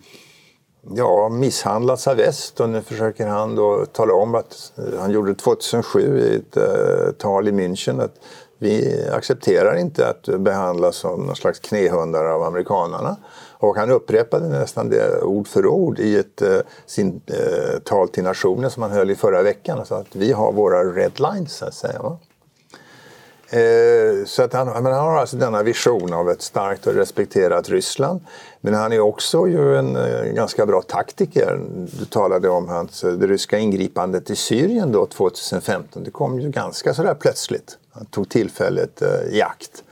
ja, misshandlats av väst och nu försöker han då tala om att eh, han gjorde 2007 i ett eh, tal i München att vi accepterar inte att behandlas som någon slags knähundar av amerikanarna. Och han upprepade nästan det ord för ord i ett eh, sin, eh, tal till nationen som han höll i förra veckan. Alltså att vi har våra red lines, så att säga. Va? Eh, så att han, men han har alltså denna vision av ett starkt och respekterat Ryssland. Men han är också ju en eh, ganska bra taktiker. Du talade om hans, eh, det ryska ingripandet i Syrien då 2015. Det kom ju ganska sådär plötsligt. Han tog tillfället eh, i akt.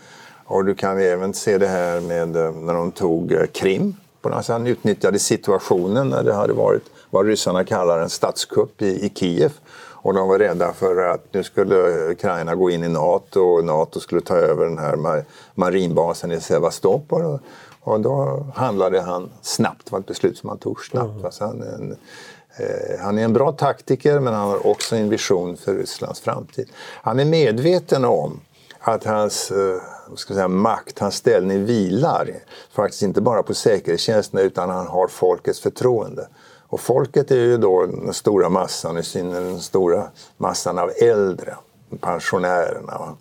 Och du kan även se det här med eh, när de tog eh, Krim. Alltså han utnyttjade situationen när det hade varit vad ryssarna kallar en statskupp i, i Kiev. Och de var rädda för att nu skulle Ukraina gå in i NATO och NATO skulle ta över den här marinbasen i Sevastopol. Och då handlade han snabbt, det var ett beslut som han tog snabbt. Mm. Alltså han, är en, eh, han är en bra taktiker men han har också en vision för Rysslands framtid. Han är medveten om att hans eh, ska säga, makt, hans ställning vilar faktiskt inte bara på säkerhetstjänsterna utan han har folkets förtroende. Och folket är ju då den stora massan, i synnerhet den stora massan av äldre, pensionärerna.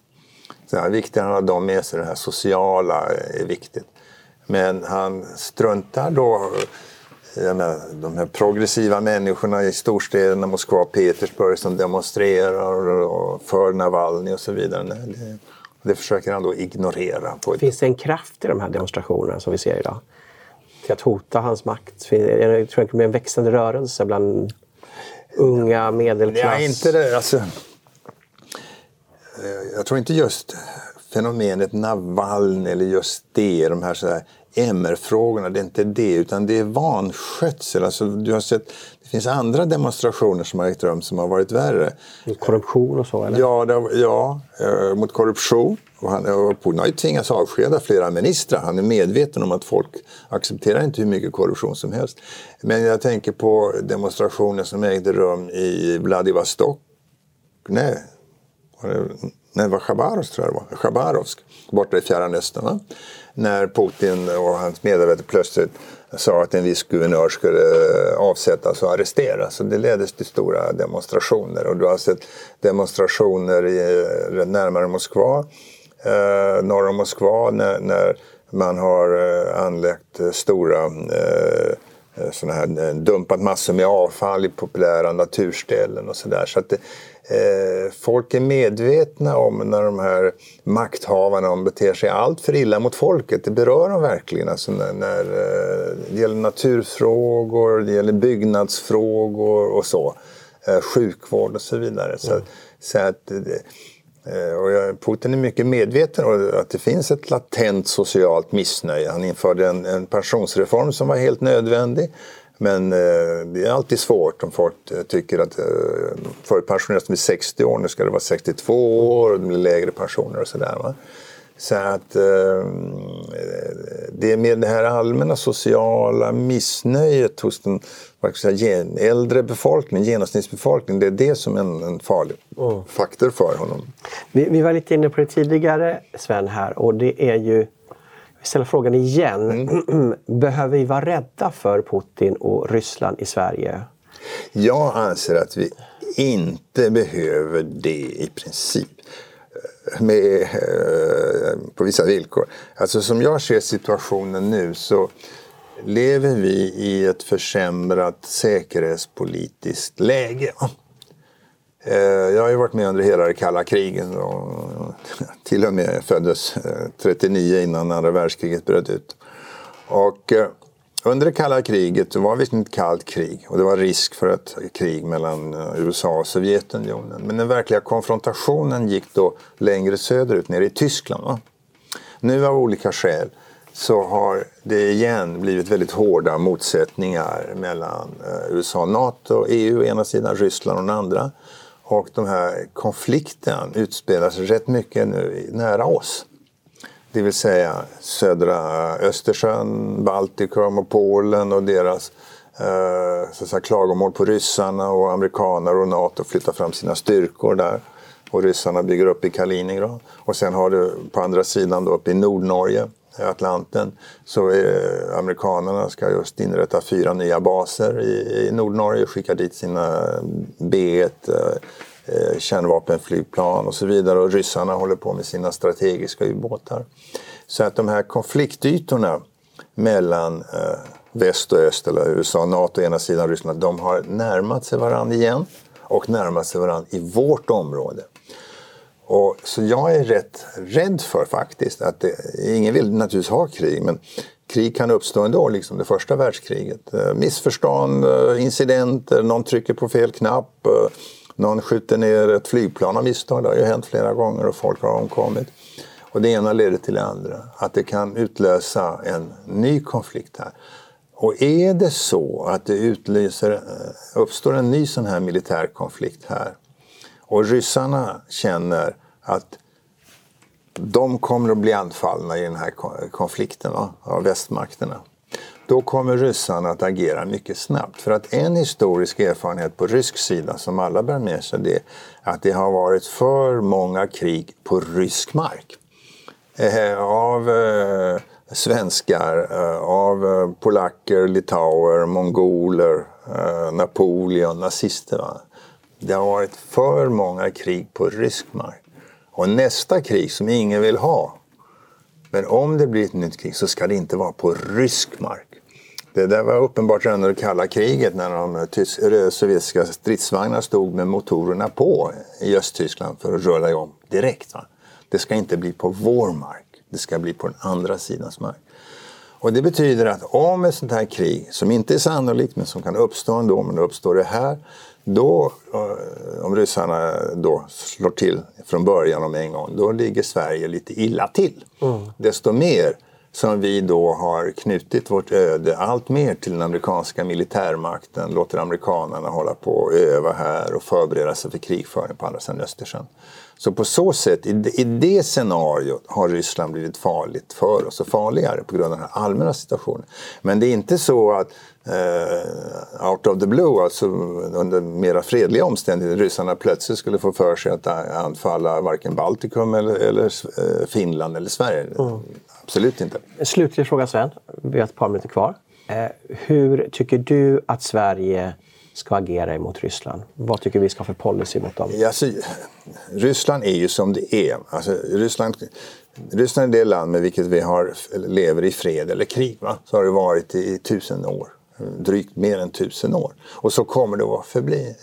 Så det är viktigt att ha dem med sig, det här sociala är viktigt. Men han struntar då menar, de här progressiva människorna i storstäderna, Moskva och Petersburg som demonstrerar för Navalny och så vidare. Det, det försöker han då ignorera. På ett... Finns det en kraft i de här demonstrationerna som vi ser idag? till att hota hans makt? Jag tror det blir en växande rörelse bland unga medelklass. Ja, inte det. Alltså, jag tror inte just fenomenet Navalny eller just det, de här, så här MR-frågorna, det är inte det utan det är vanskötsel. Alltså, du har sett, finns andra demonstrationer som har ägt rum som har varit värre. Mot korruption och så eller? Ja, det, ja eh, mot korruption. Och han, och Putin har ju tvingats avskeda flera ministrar. Han är medveten om att folk accepterar inte hur mycket korruption som helst. Men jag tänker på demonstrationer som ägde rum i Vladivostok. Nej, nej, det var Chabarovsk tror jag det var. Chabarovsk, borta i Fjärran Östern. När Putin och hans medarbetare plötsligt sa att en viss guvernör skulle avsättas och arresteras. Så det ledde till stora demonstrationer. Och du har sett demonstrationer i, eh, närmare Moskva, eh, norr om Moskva, när, när man har eh, anlagt stora eh, eh såna här, dumpat massor med avfall i populära naturställen och sådär. Så att det, folk är medvetna om när de här makthavarna de beter sig allt för illa mot folket. Det berör dem verkligen. Alltså när, när eh, det gäller naturfrågor, det gäller byggnadsfrågor och så. Eh, sjukvård och så vidare. Så, mm. så att, eh, och Putin är mycket medveten om att det finns ett latent socialt missnöje. Han införde en, en pensionsreform som var helt nödvändig. Men eh, det är alltid svårt om folk eh, tycker att eh, förut pensionerades vid 60 år, nu ska det vara 62 år och det blir lägre pensioner och sådär. Så att eh, det är med det här allmänna sociala missnöjet hos den säga, äldre befolkningen, genomsnittsbefolkningen, det är det som är en, en farlig mm. faktor för honom. Vi, vi, var lite inne på det tidigare Sven här och det är ju vi ställer frågan igen. Mm. [clears throat] Behöver vi vara rädda för Putin och Ryssland i Sverige? Jag anser att vi inte behöver det i princip. Med, eh, på vissa villkor. Alltså som jag ser situationen nu så lever vi i ett försämrat säkerhetspolitiskt läge. Eh, jag har ju varit med under hela det kalla kriget och [laughs] till och med föddes eh, 39 innan andra världskriget bröt ut. Och eh, under det kalla kriget var det ett kallt krig och det var risk för ett krig mellan USA och Sovjetunionen. Men den verkliga konfrontationen gick då längre söderut, nere i Tyskland. Va? Nu av olika skäl så har det igen blivit väldigt hårda motsättningar mellan USA, NATO, EU å ena sidan, Ryssland å den andra. Och den här konflikten utspelar sig rätt mycket nu nära oss. Det vill säga södra Östersjön, Baltikum och Polen och deras eh, så att säga, klagomål på ryssarna och amerikaner och NATO flyttar fram sina styrkor där. Och ryssarna bygger upp i Kaliningrad. Och sen har du på andra sidan då uppe i Nordnorge Atlanten så eh, amerikanerna ska just inrätta fyra nya baser i, i Nordnorge och skicka dit sina B1 eh, eh, kärnvapenflygplan och så vidare och ryssarna håller på med sina strategiska ubåtar. Så att de här konfliktytorna mellan eh, väst och öst, eller USA NATO å ena sidan Ryssland, de har närmat sig varandra igen och närmat sig varandra i vårt område. Och, så jag är rätt rädd för faktiskt att det, ingen vill naturligtvis ha krig men krig kan uppstå ändå, liksom det första världskriget. Eh, missförstånd, eh, incidenter, någon trycker på fel knapp, eh, någon skjuter ner ett flygplan av misstag. Det har ju hänt flera gånger och folk har omkommit. Och det ena leder till det andra. Att det kan utlösa en ny konflikt här. Och är det så att det utlöser, uppstår en ny sån här militär konflikt här och ryssarna känner att de kommer att bli anfallna i den här konflikten va, av västmakterna. Då kommer ryssarna att agera mycket snabbt. För att en historisk erfarenhet på rysk sida som alla bär med sig det är att det har varit för många krig på rysk mark. Eh, av eh, svenskar, eh, av eh, polacker, litauer, mongoler, eh, Napoleon, nazister. Va? Det har varit för många krig på rysk mark. Och nästa krig som ingen vill ha, men om det blir ett nytt krig så ska det inte vara på rysk mark. Det där var uppenbart redan under det kalla kriget när de eh, sovjetiska stridsvagnarna stod med motorerna på i Östtyskland för att rulla igång direkt. Va? Det ska inte bli på vår mark, det ska bli på den andra sidans mark. Och det betyder att om ett sånt här krig, som inte är sannolikt men som kan uppstå ändå, men då uppstår det här, då, eh, om ryssarna då slår till från början om en gång, då ligger Sverige lite illa till. Mm. Desto mer som vi då har knutit vårt öde allt mer till den amerikanska militärmakten, låter amerikanerna hålla på och öva här och förbereda sig för krigföring på andra sidan Östersjön. Så på så sätt, i det scenariot har Ryssland blivit farligt för oss och farligare på grund av den här allmänna situationen. Men det är inte så att uh, out of the blue, alltså under mera fredliga omständigheter, ryssarna plötsligt skulle få för sig att anfalla varken Baltikum eller, eller uh, Finland eller Sverige. Mm. Absolut inte. En slutlig fråga Sven, vi har ett par minuter kvar. Uh, hur tycker du att Sverige ska agera emot Ryssland? Vad tycker vi ska ha för policy mot dem? Alltså, Ryssland är ju som det är. Alltså, Ryssland, Ryssland är det land med vilket vi har, lever i fred eller krig. Va? Så har det varit i tusen år drygt mer än tusen år. Och så kommer det att förbli.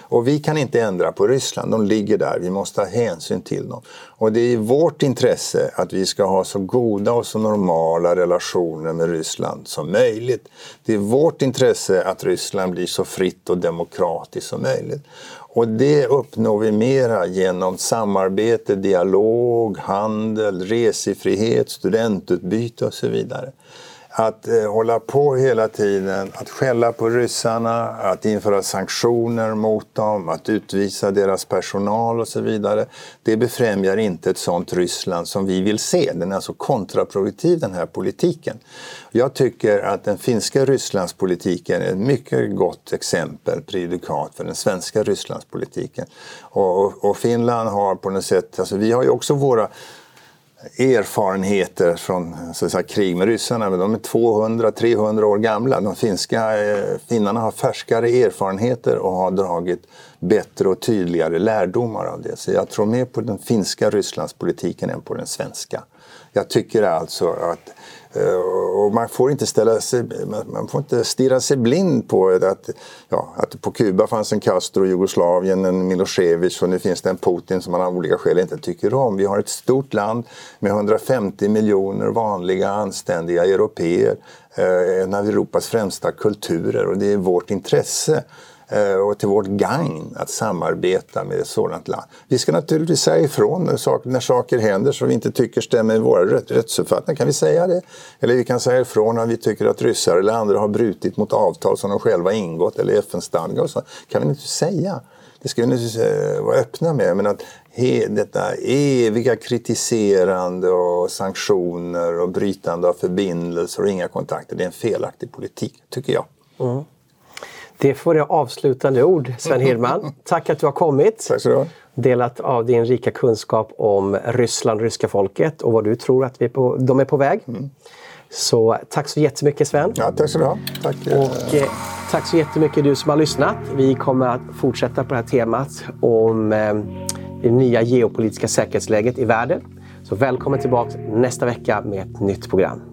Och vi kan inte ändra på Ryssland, de ligger där, vi måste ha hänsyn till dem. Och det är i vårt intresse att vi ska ha så goda och så normala relationer med Ryssland som möjligt. Det är vårt intresse att Ryssland blir så fritt och demokratiskt som möjligt. Och det uppnår vi mera genom samarbete, dialog, handel, resefrihet, studentutbyte och så vidare att eh, hålla på hela tiden, att skälla på ryssarna, att införa sanktioner mot dem, att utvisa deras personal och så vidare. Det befrämjar inte ett sånt Ryssland som vi vill se. Den är alltså kontraproduktiv den här politiken. Jag tycker att den finska Rysslandspolitiken är ett mycket gott exempel, prejudikat för den svenska Rysslandspolitiken. Och, och, och Finland har på något sätt, alltså vi har ju också våra erfarenheter från så att säga, krig med ryssarna. de är 200-300 år gamla. De finska eh, finnarna har färskare erfarenheter och har dragit bättre och tydligare lärdomar av det. Så jag tror mer på den finska Rysslandspolitiken än på den svenska. Jag tycker alltså att Eh, Eh, och man får inte ställa sig, man får inte stirra sig blind på att, ja, att på Kuba fanns en Castro, Jugoslavien en Milosevic och nu finns det en Putin som man av olika skäl inte tycker om. Vi har ett stort land med 150 miljoner vanliga anständiga europeer. Eh, en av Europas främsta kulturer och det är vårt intresse Eh, och till vårt gagn att samarbeta med ett sådant land. Vi ska naturligtvis säga ifrån när saker, när saker händer som vi inte tycker stämmer med våra rättsuppfattningar. Kan vi säga det? Eller vi kan säga ifrån om vi tycker att ryssar eller andra har brutit mot avtal som de själva ingått eller FN-stadgar och så. kan vi inte säga. Det ska vi naturligtvis eh, vara öppna med. Men att he, detta eviga kritiserande och sanktioner och brytande av förbindelser och inga kontakter, det är en felaktig politik, tycker jag. Mm. Det får det avslutande ord, Sven Hirdman. [laughs] Tack att du har kommit. Tack så Delat av din rika kunskap om Ryssland, ryska folket och vad du tror att vi på, de är på väg. Mm. Så tack så jättemycket Sven. Ja, tack så du ha. Tack. Och eh, tack så jättemycket du som har lyssnat. Vi kommer att fortsätta på det här temat om eh, det nya geopolitiska säkerhetsläget i världen. Så välkommen tillbaka nästa vecka med ett nytt program.